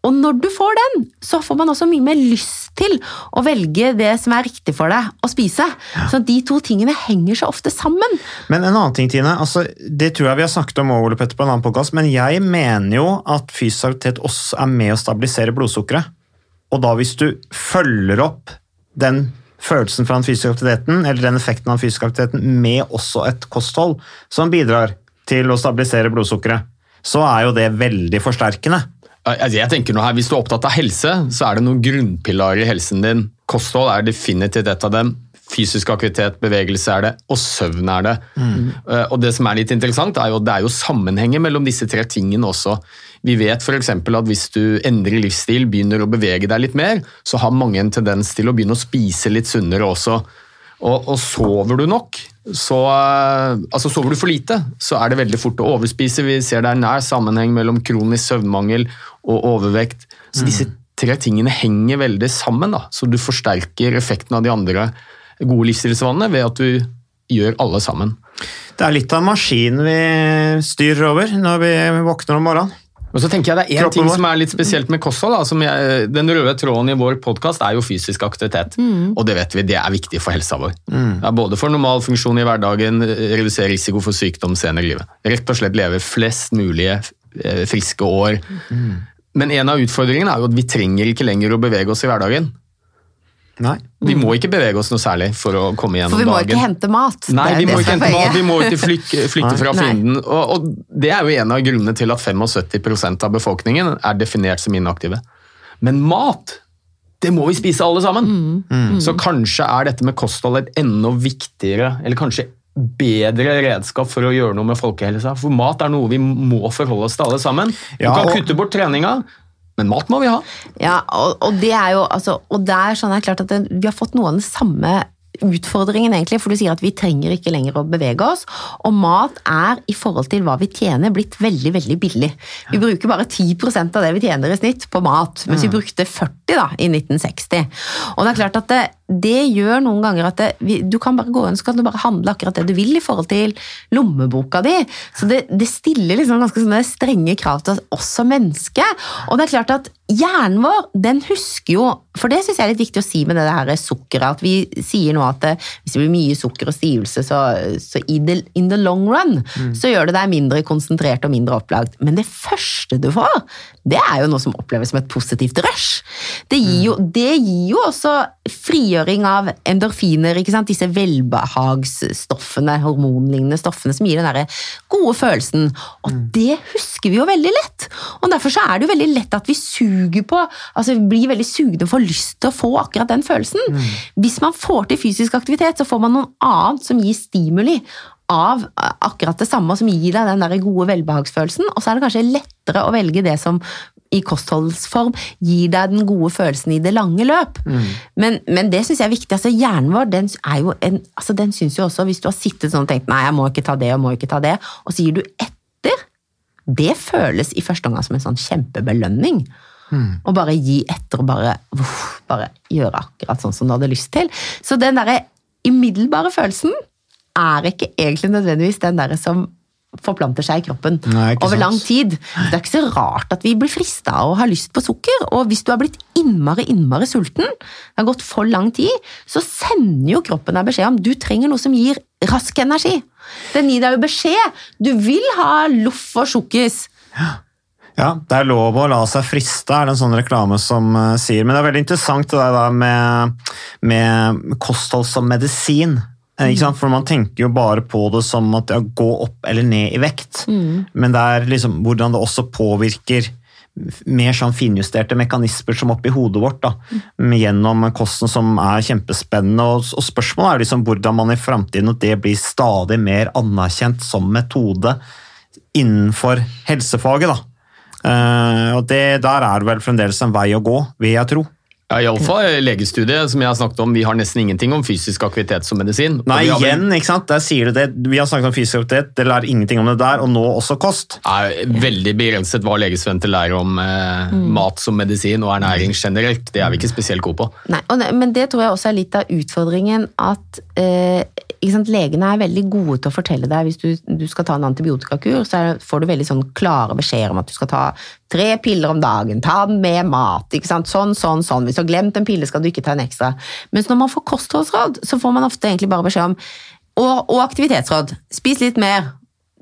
Og når du får den, så får man også mye mer lyst til å velge det som er riktig for deg å spise. Så de to tingene henger så ofte sammen. Men en annen ting, Tine. Altså, det tror jeg vi har snakket om Ole Petter, på en annen podcast, men jeg mener jo at fysisk aktivitet også er med å stabilisere blodsukkeret. Og da hvis du følger opp den følelsen fra den fysiske aktiviteten, eller den effekten av den fysiske aktiviteten, med også et kosthold som bidrar til å stabilisere blodsukkeret, så er jo det veldig forsterkende. Altså, jeg tenker nå her, Hvis du er opptatt av helse, så er det noen grunnpilarer i helsen din. Kosthold er definitivt et av dem. Fysisk aktivitet, bevegelse er det, og søvn er det. Mm. Og Det som er litt interessant, er jo det er jo sammenhenger mellom disse tre tingene også. Vi vet f.eks. at hvis du endrer livsstil, begynner å bevege deg litt mer, så har mange en tendens til å begynne å spise litt sunnere også. Og, og sover du nok, så eh, altså sover du for lite, så er det veldig fort å overspise. Vi ser det er nær sammenheng mellom kronisk søvnmangel og overvekt. Så disse tre tingene henger veldig sammen, da. så du forsterker effekten av de andre gode livsstilsvanene ved at du gjør alle sammen. Det er litt av en maskin vi styrer over når vi våkner om morgenen. Og så tenker jeg Det er én ting vår. som er litt spesielt med kosthold. Den røde tråden i vår podkast er jo fysisk aktivitet. Og det vet vi, det er viktig for helsa vår. Det er både for normal funksjon i hverdagen, redusere risiko for sykdom senere i livet. Rett og slett leve flest mulige eh, friske år. Men en av utfordringene er jo at vi trenger ikke lenger å bevege oss i hverdagen. Nei. Vi må ikke bevege oss noe særlig for å komme gjennom For vi må dagen. ikke hente mat. Nei, vi må ikke hente mat, vi må ikke flykte, flykte fra fienden. Og, og det er jo en av grunnene til at 75% av befolkningen er definert som inaktive. Men mat, det må vi spise alle sammen. Så kanskje er dette med kosthold et enda viktigere, eller kanskje bedre redskap for å gjøre noe med folkehelsa. For mat er noe vi må forholde oss til alle sammen. Ja, du kan og- kutte bort treninga, men mat må vi ha. Ja, og, og det er jo altså, Og der sånn er det klart at det, vi har fått noe av den samme utfordringen, egentlig, for du sier at vi trenger ikke lenger å bevege oss. Og mat er i forhold til hva vi tjener, blitt veldig veldig billig. Vi bruker bare 10% av det vi tjener i snitt på mat, mens vi brukte 40 da, i 1960. Og det er klart at det, det gjør noen ganger at det, vi, du kan bare gå inn så kan du bare handle akkurat det du vil i forhold til lommeboka di. Så det, det stiller liksom ganske strenge krav til oss som menneske. Og det er klart at hjernen vår, den husker jo For det syns jeg er litt viktig å si med det her sukkeret, at vi sier nå at det, hvis det blir mye sukker og stivelse, så, så in, the, in the long run så gjør det deg mindre konsentrert og mindre opplagt. Men det første du får, det er jo noe som oppleves som et positivt rush. Det gir jo, det gir jo også frigjøring av endorfiner, disse velbehagsstoffene, hormonlignende stoffene som gir den der gode følelsen. Og det husker vi jo veldig lett. Og derfor så er det jo veldig lett at vi suger på, altså vi blir veldig sugne og får lyst til å få akkurat den følelsen. Hvis man får til fysisk aktivitet, så får man noe annet som gir stimuli av akkurat det samme, som gir deg den der gode velbehagsfølelsen, og så er det kanskje lettere å velge det som i kostholdsform gir deg den gode følelsen i det lange løp. Men, men det syns jeg er viktig. altså Hjernen vår den er jo en, altså den synes jo også, hvis du har sittet sånn og tenkt nei, jeg må ikke ta det og må ikke ta det, og så gir du etter, det føles i første omgang som en sånn kjempebelønning. Og bare gi etter og bare, uff, bare gjøre akkurat sånn som du hadde lyst til. Så den derre umiddelbare følelsen er ikke egentlig nødvendigvis den derre som forplanter seg i kroppen Nei, over lang tid. Det er ikke så rart at vi blir frista og har lyst på sukker. Og hvis du har blitt innmari, innmari sulten, det har gått for lang tid, så sender jo kroppen deg beskjed om du trenger noe som gir rask energi. Den gir deg jo beskjed. Du vil ha loff og sjokkis. Ja, det er lov å la seg friste, er det en sånn reklame som uh, sier. Men det er veldig interessant det der med, med kosthold som medisin. Eh, Ikke sant? For Man tenker jo bare på det som at ja, gå opp eller ned i vekt. Men det er liksom hvordan det også påvirker mer sånn finjusterte mekanismer som oppi hodet vårt. da, Gjennom kosten som er kjempespennende. Og, og Spørsmålet er liksom hvordan man i framtiden og det blir stadig mer anerkjent som metode innenfor helsefaget. da. Uh, og det, Der er det vel fremdeles en vei å gå, vil jeg tro. Ja, Iallfall legestudiet som jeg har snakket om, vi har nesten ingenting om fysisk aktivitet som medisin. Nei, vel- igjen, ikke sant? der sier du det. Vi har snakket om fysisk aktivitet, dere lærer ingenting om det der, og nå også kost. er veldig begrenset hva legestudenter lærer om eh, mat som medisin og ernæring generelt. Det er vi ikke spesielt gode på. Nei, og det, men det tror jeg også er litt av utfordringen at eh, legene er veldig gode til å fortelle deg hvis du, du skal ta en antibiotikakur, så får du veldig sånn klare beskjeder om at du skal ta tre piller om dagen, ta den med mat, sånn, sånn, sånn. Hvis du har glemt en pille, skal du ikke ta en ekstra. Mens når man får kostholdsråd, så får man ofte egentlig bare beskjed om og, og aktivitetsråd. Spis litt mer.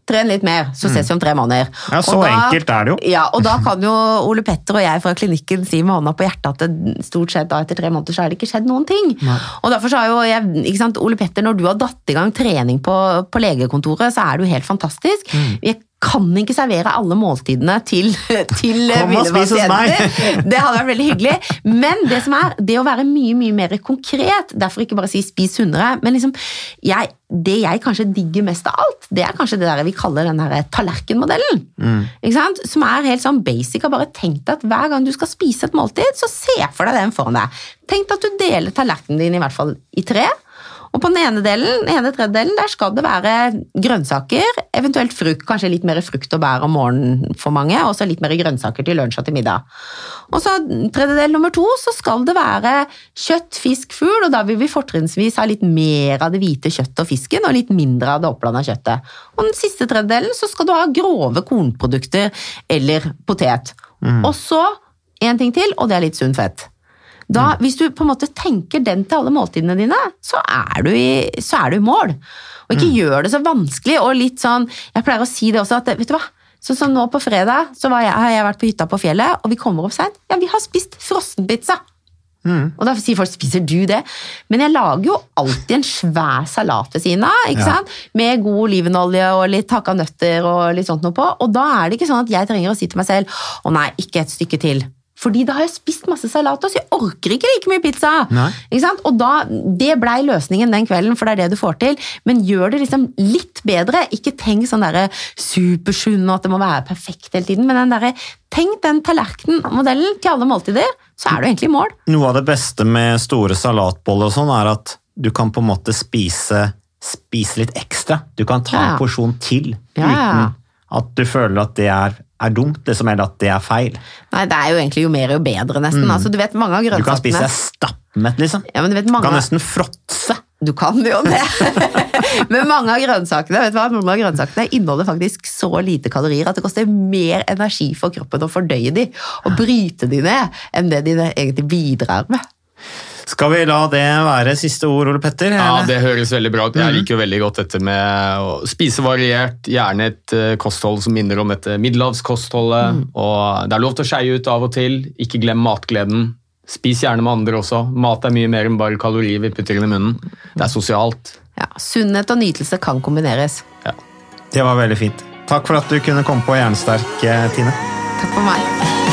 Tren litt mer, så ses vi om tre måneder. Ja, så da, enkelt er det jo. Ja, og da kan jo Ole Petter og jeg fra klinikken si med hånda på hjertet at det stort sett da etter tre måneder så har det ikke skjedd noen ting. Og derfor så har jo jeg, ikke sant, Ole Petter, når du har datt i gang trening på, på legekontoret, så er det jo helt fantastisk. Jeg kan ikke servere alle måltidene til, til meg. pasienter. Det hadde vært veldig hyggelig. Men det som er, det å være mye, mye mer konkret, derfor ikke bare si spis sunnere, men liksom, jeg, det jeg kanskje digger mest av alt, det er kanskje det der vi kaller den her tallerkenmodellen. Ikke sant? Som er helt sånn basic, og bare tenk deg at hver gang du skal spise et måltid, så se for deg den foran deg. Tenk at du deler tallerkenen din i hvert fall i tre, og på den ene delen, den ene tredjedelen, der skal det være grønnsaker, eventuelt frukt, kanskje litt mer frukt og bær om morgenen for mange, og så litt mer grønnsaker til lunsj og til middag. Og så tredjedel nummer to, så skal det være kjøtt, fisk, fugl, og da vil vi fortrinnsvis ha litt mer av det hvite kjøttet og fisken, og litt mindre av det opplanda kjøttet. Og den siste tredjedelen, så skal du ha grove kornprodukter eller potet. Og så en ting til, og det er litt sunn fett. Da, Hvis du på en måte tenker den til alle måltidene dine, så er du i, så er du i mål. Og ikke gjør det så vanskelig. og litt sånn, Jeg pleier å si det også, at vet du hva? Sånn som nå på fredag så var jeg, har jeg vært på hytta på fjellet, og vi kommer opp seint. Ja, vi har spist frossenpizza! Og da sier folk 'spiser du det?' Men jeg lager jo alltid en svær salat ved siden av, ikke sant? med god olivenolje og litt hakka nøtter og litt sånt noe på. Og da er det ikke sånn at jeg trenger å si til meg selv 'å nei, ikke et stykke til'. Fordi da har jeg spist masse salat, så jeg orker ikke like mye pizza. Og da, Det blei løsningen den kvelden, for det er det du får til. Men gjør det liksom litt bedre. Ikke tenk sånn derre supersunn og at det må være perfekt hele tiden. Men den derre, tenk den tallerkenmodellen til alle måltider, så er du egentlig i mål. Noe av det beste med store salatboller og sånn, er at du kan på en måte spise, spise litt ekstra. Du kan ta Ja. en porsjon til ja. uten at du føler at det er, er dumt, Det som er at det er feil. Nei, det er jo egentlig jo mer jo bedre, nesten. Altså, du vet mange av grønnsakene Du kan spise deg stappmett, liksom. ja, men du vet Du kan nesten fråtse. Du kan jo det. Men mange av grønnsakene vet du hva? Noen av grønnsakene inneholder faktisk så lite kalorier at det koster mer energi for kroppen å fordøye de og bryte de ned, enn det de egentlig bidrar med. Skal vi la det være siste ord, Ole Petter? Ja. Det høres veldig bra ut. Jeg liker jo veldig godt dette med å spise variert, gjerne et eh, kosthold som minner om dette middelhavskostholdet. Og det er lov til å skeie ut av og til. Ikke glem matgleden. Spis gjerne med andre også. Mat er mye mer enn bare kalorier vi putter inn i munnen. Det er sosialt. Ja, Sunnhet og nytelse kan kombineres. Det var veldig fint. Takk for at du kunne komme på Jernsterk, eh, Tine. Takk for meg.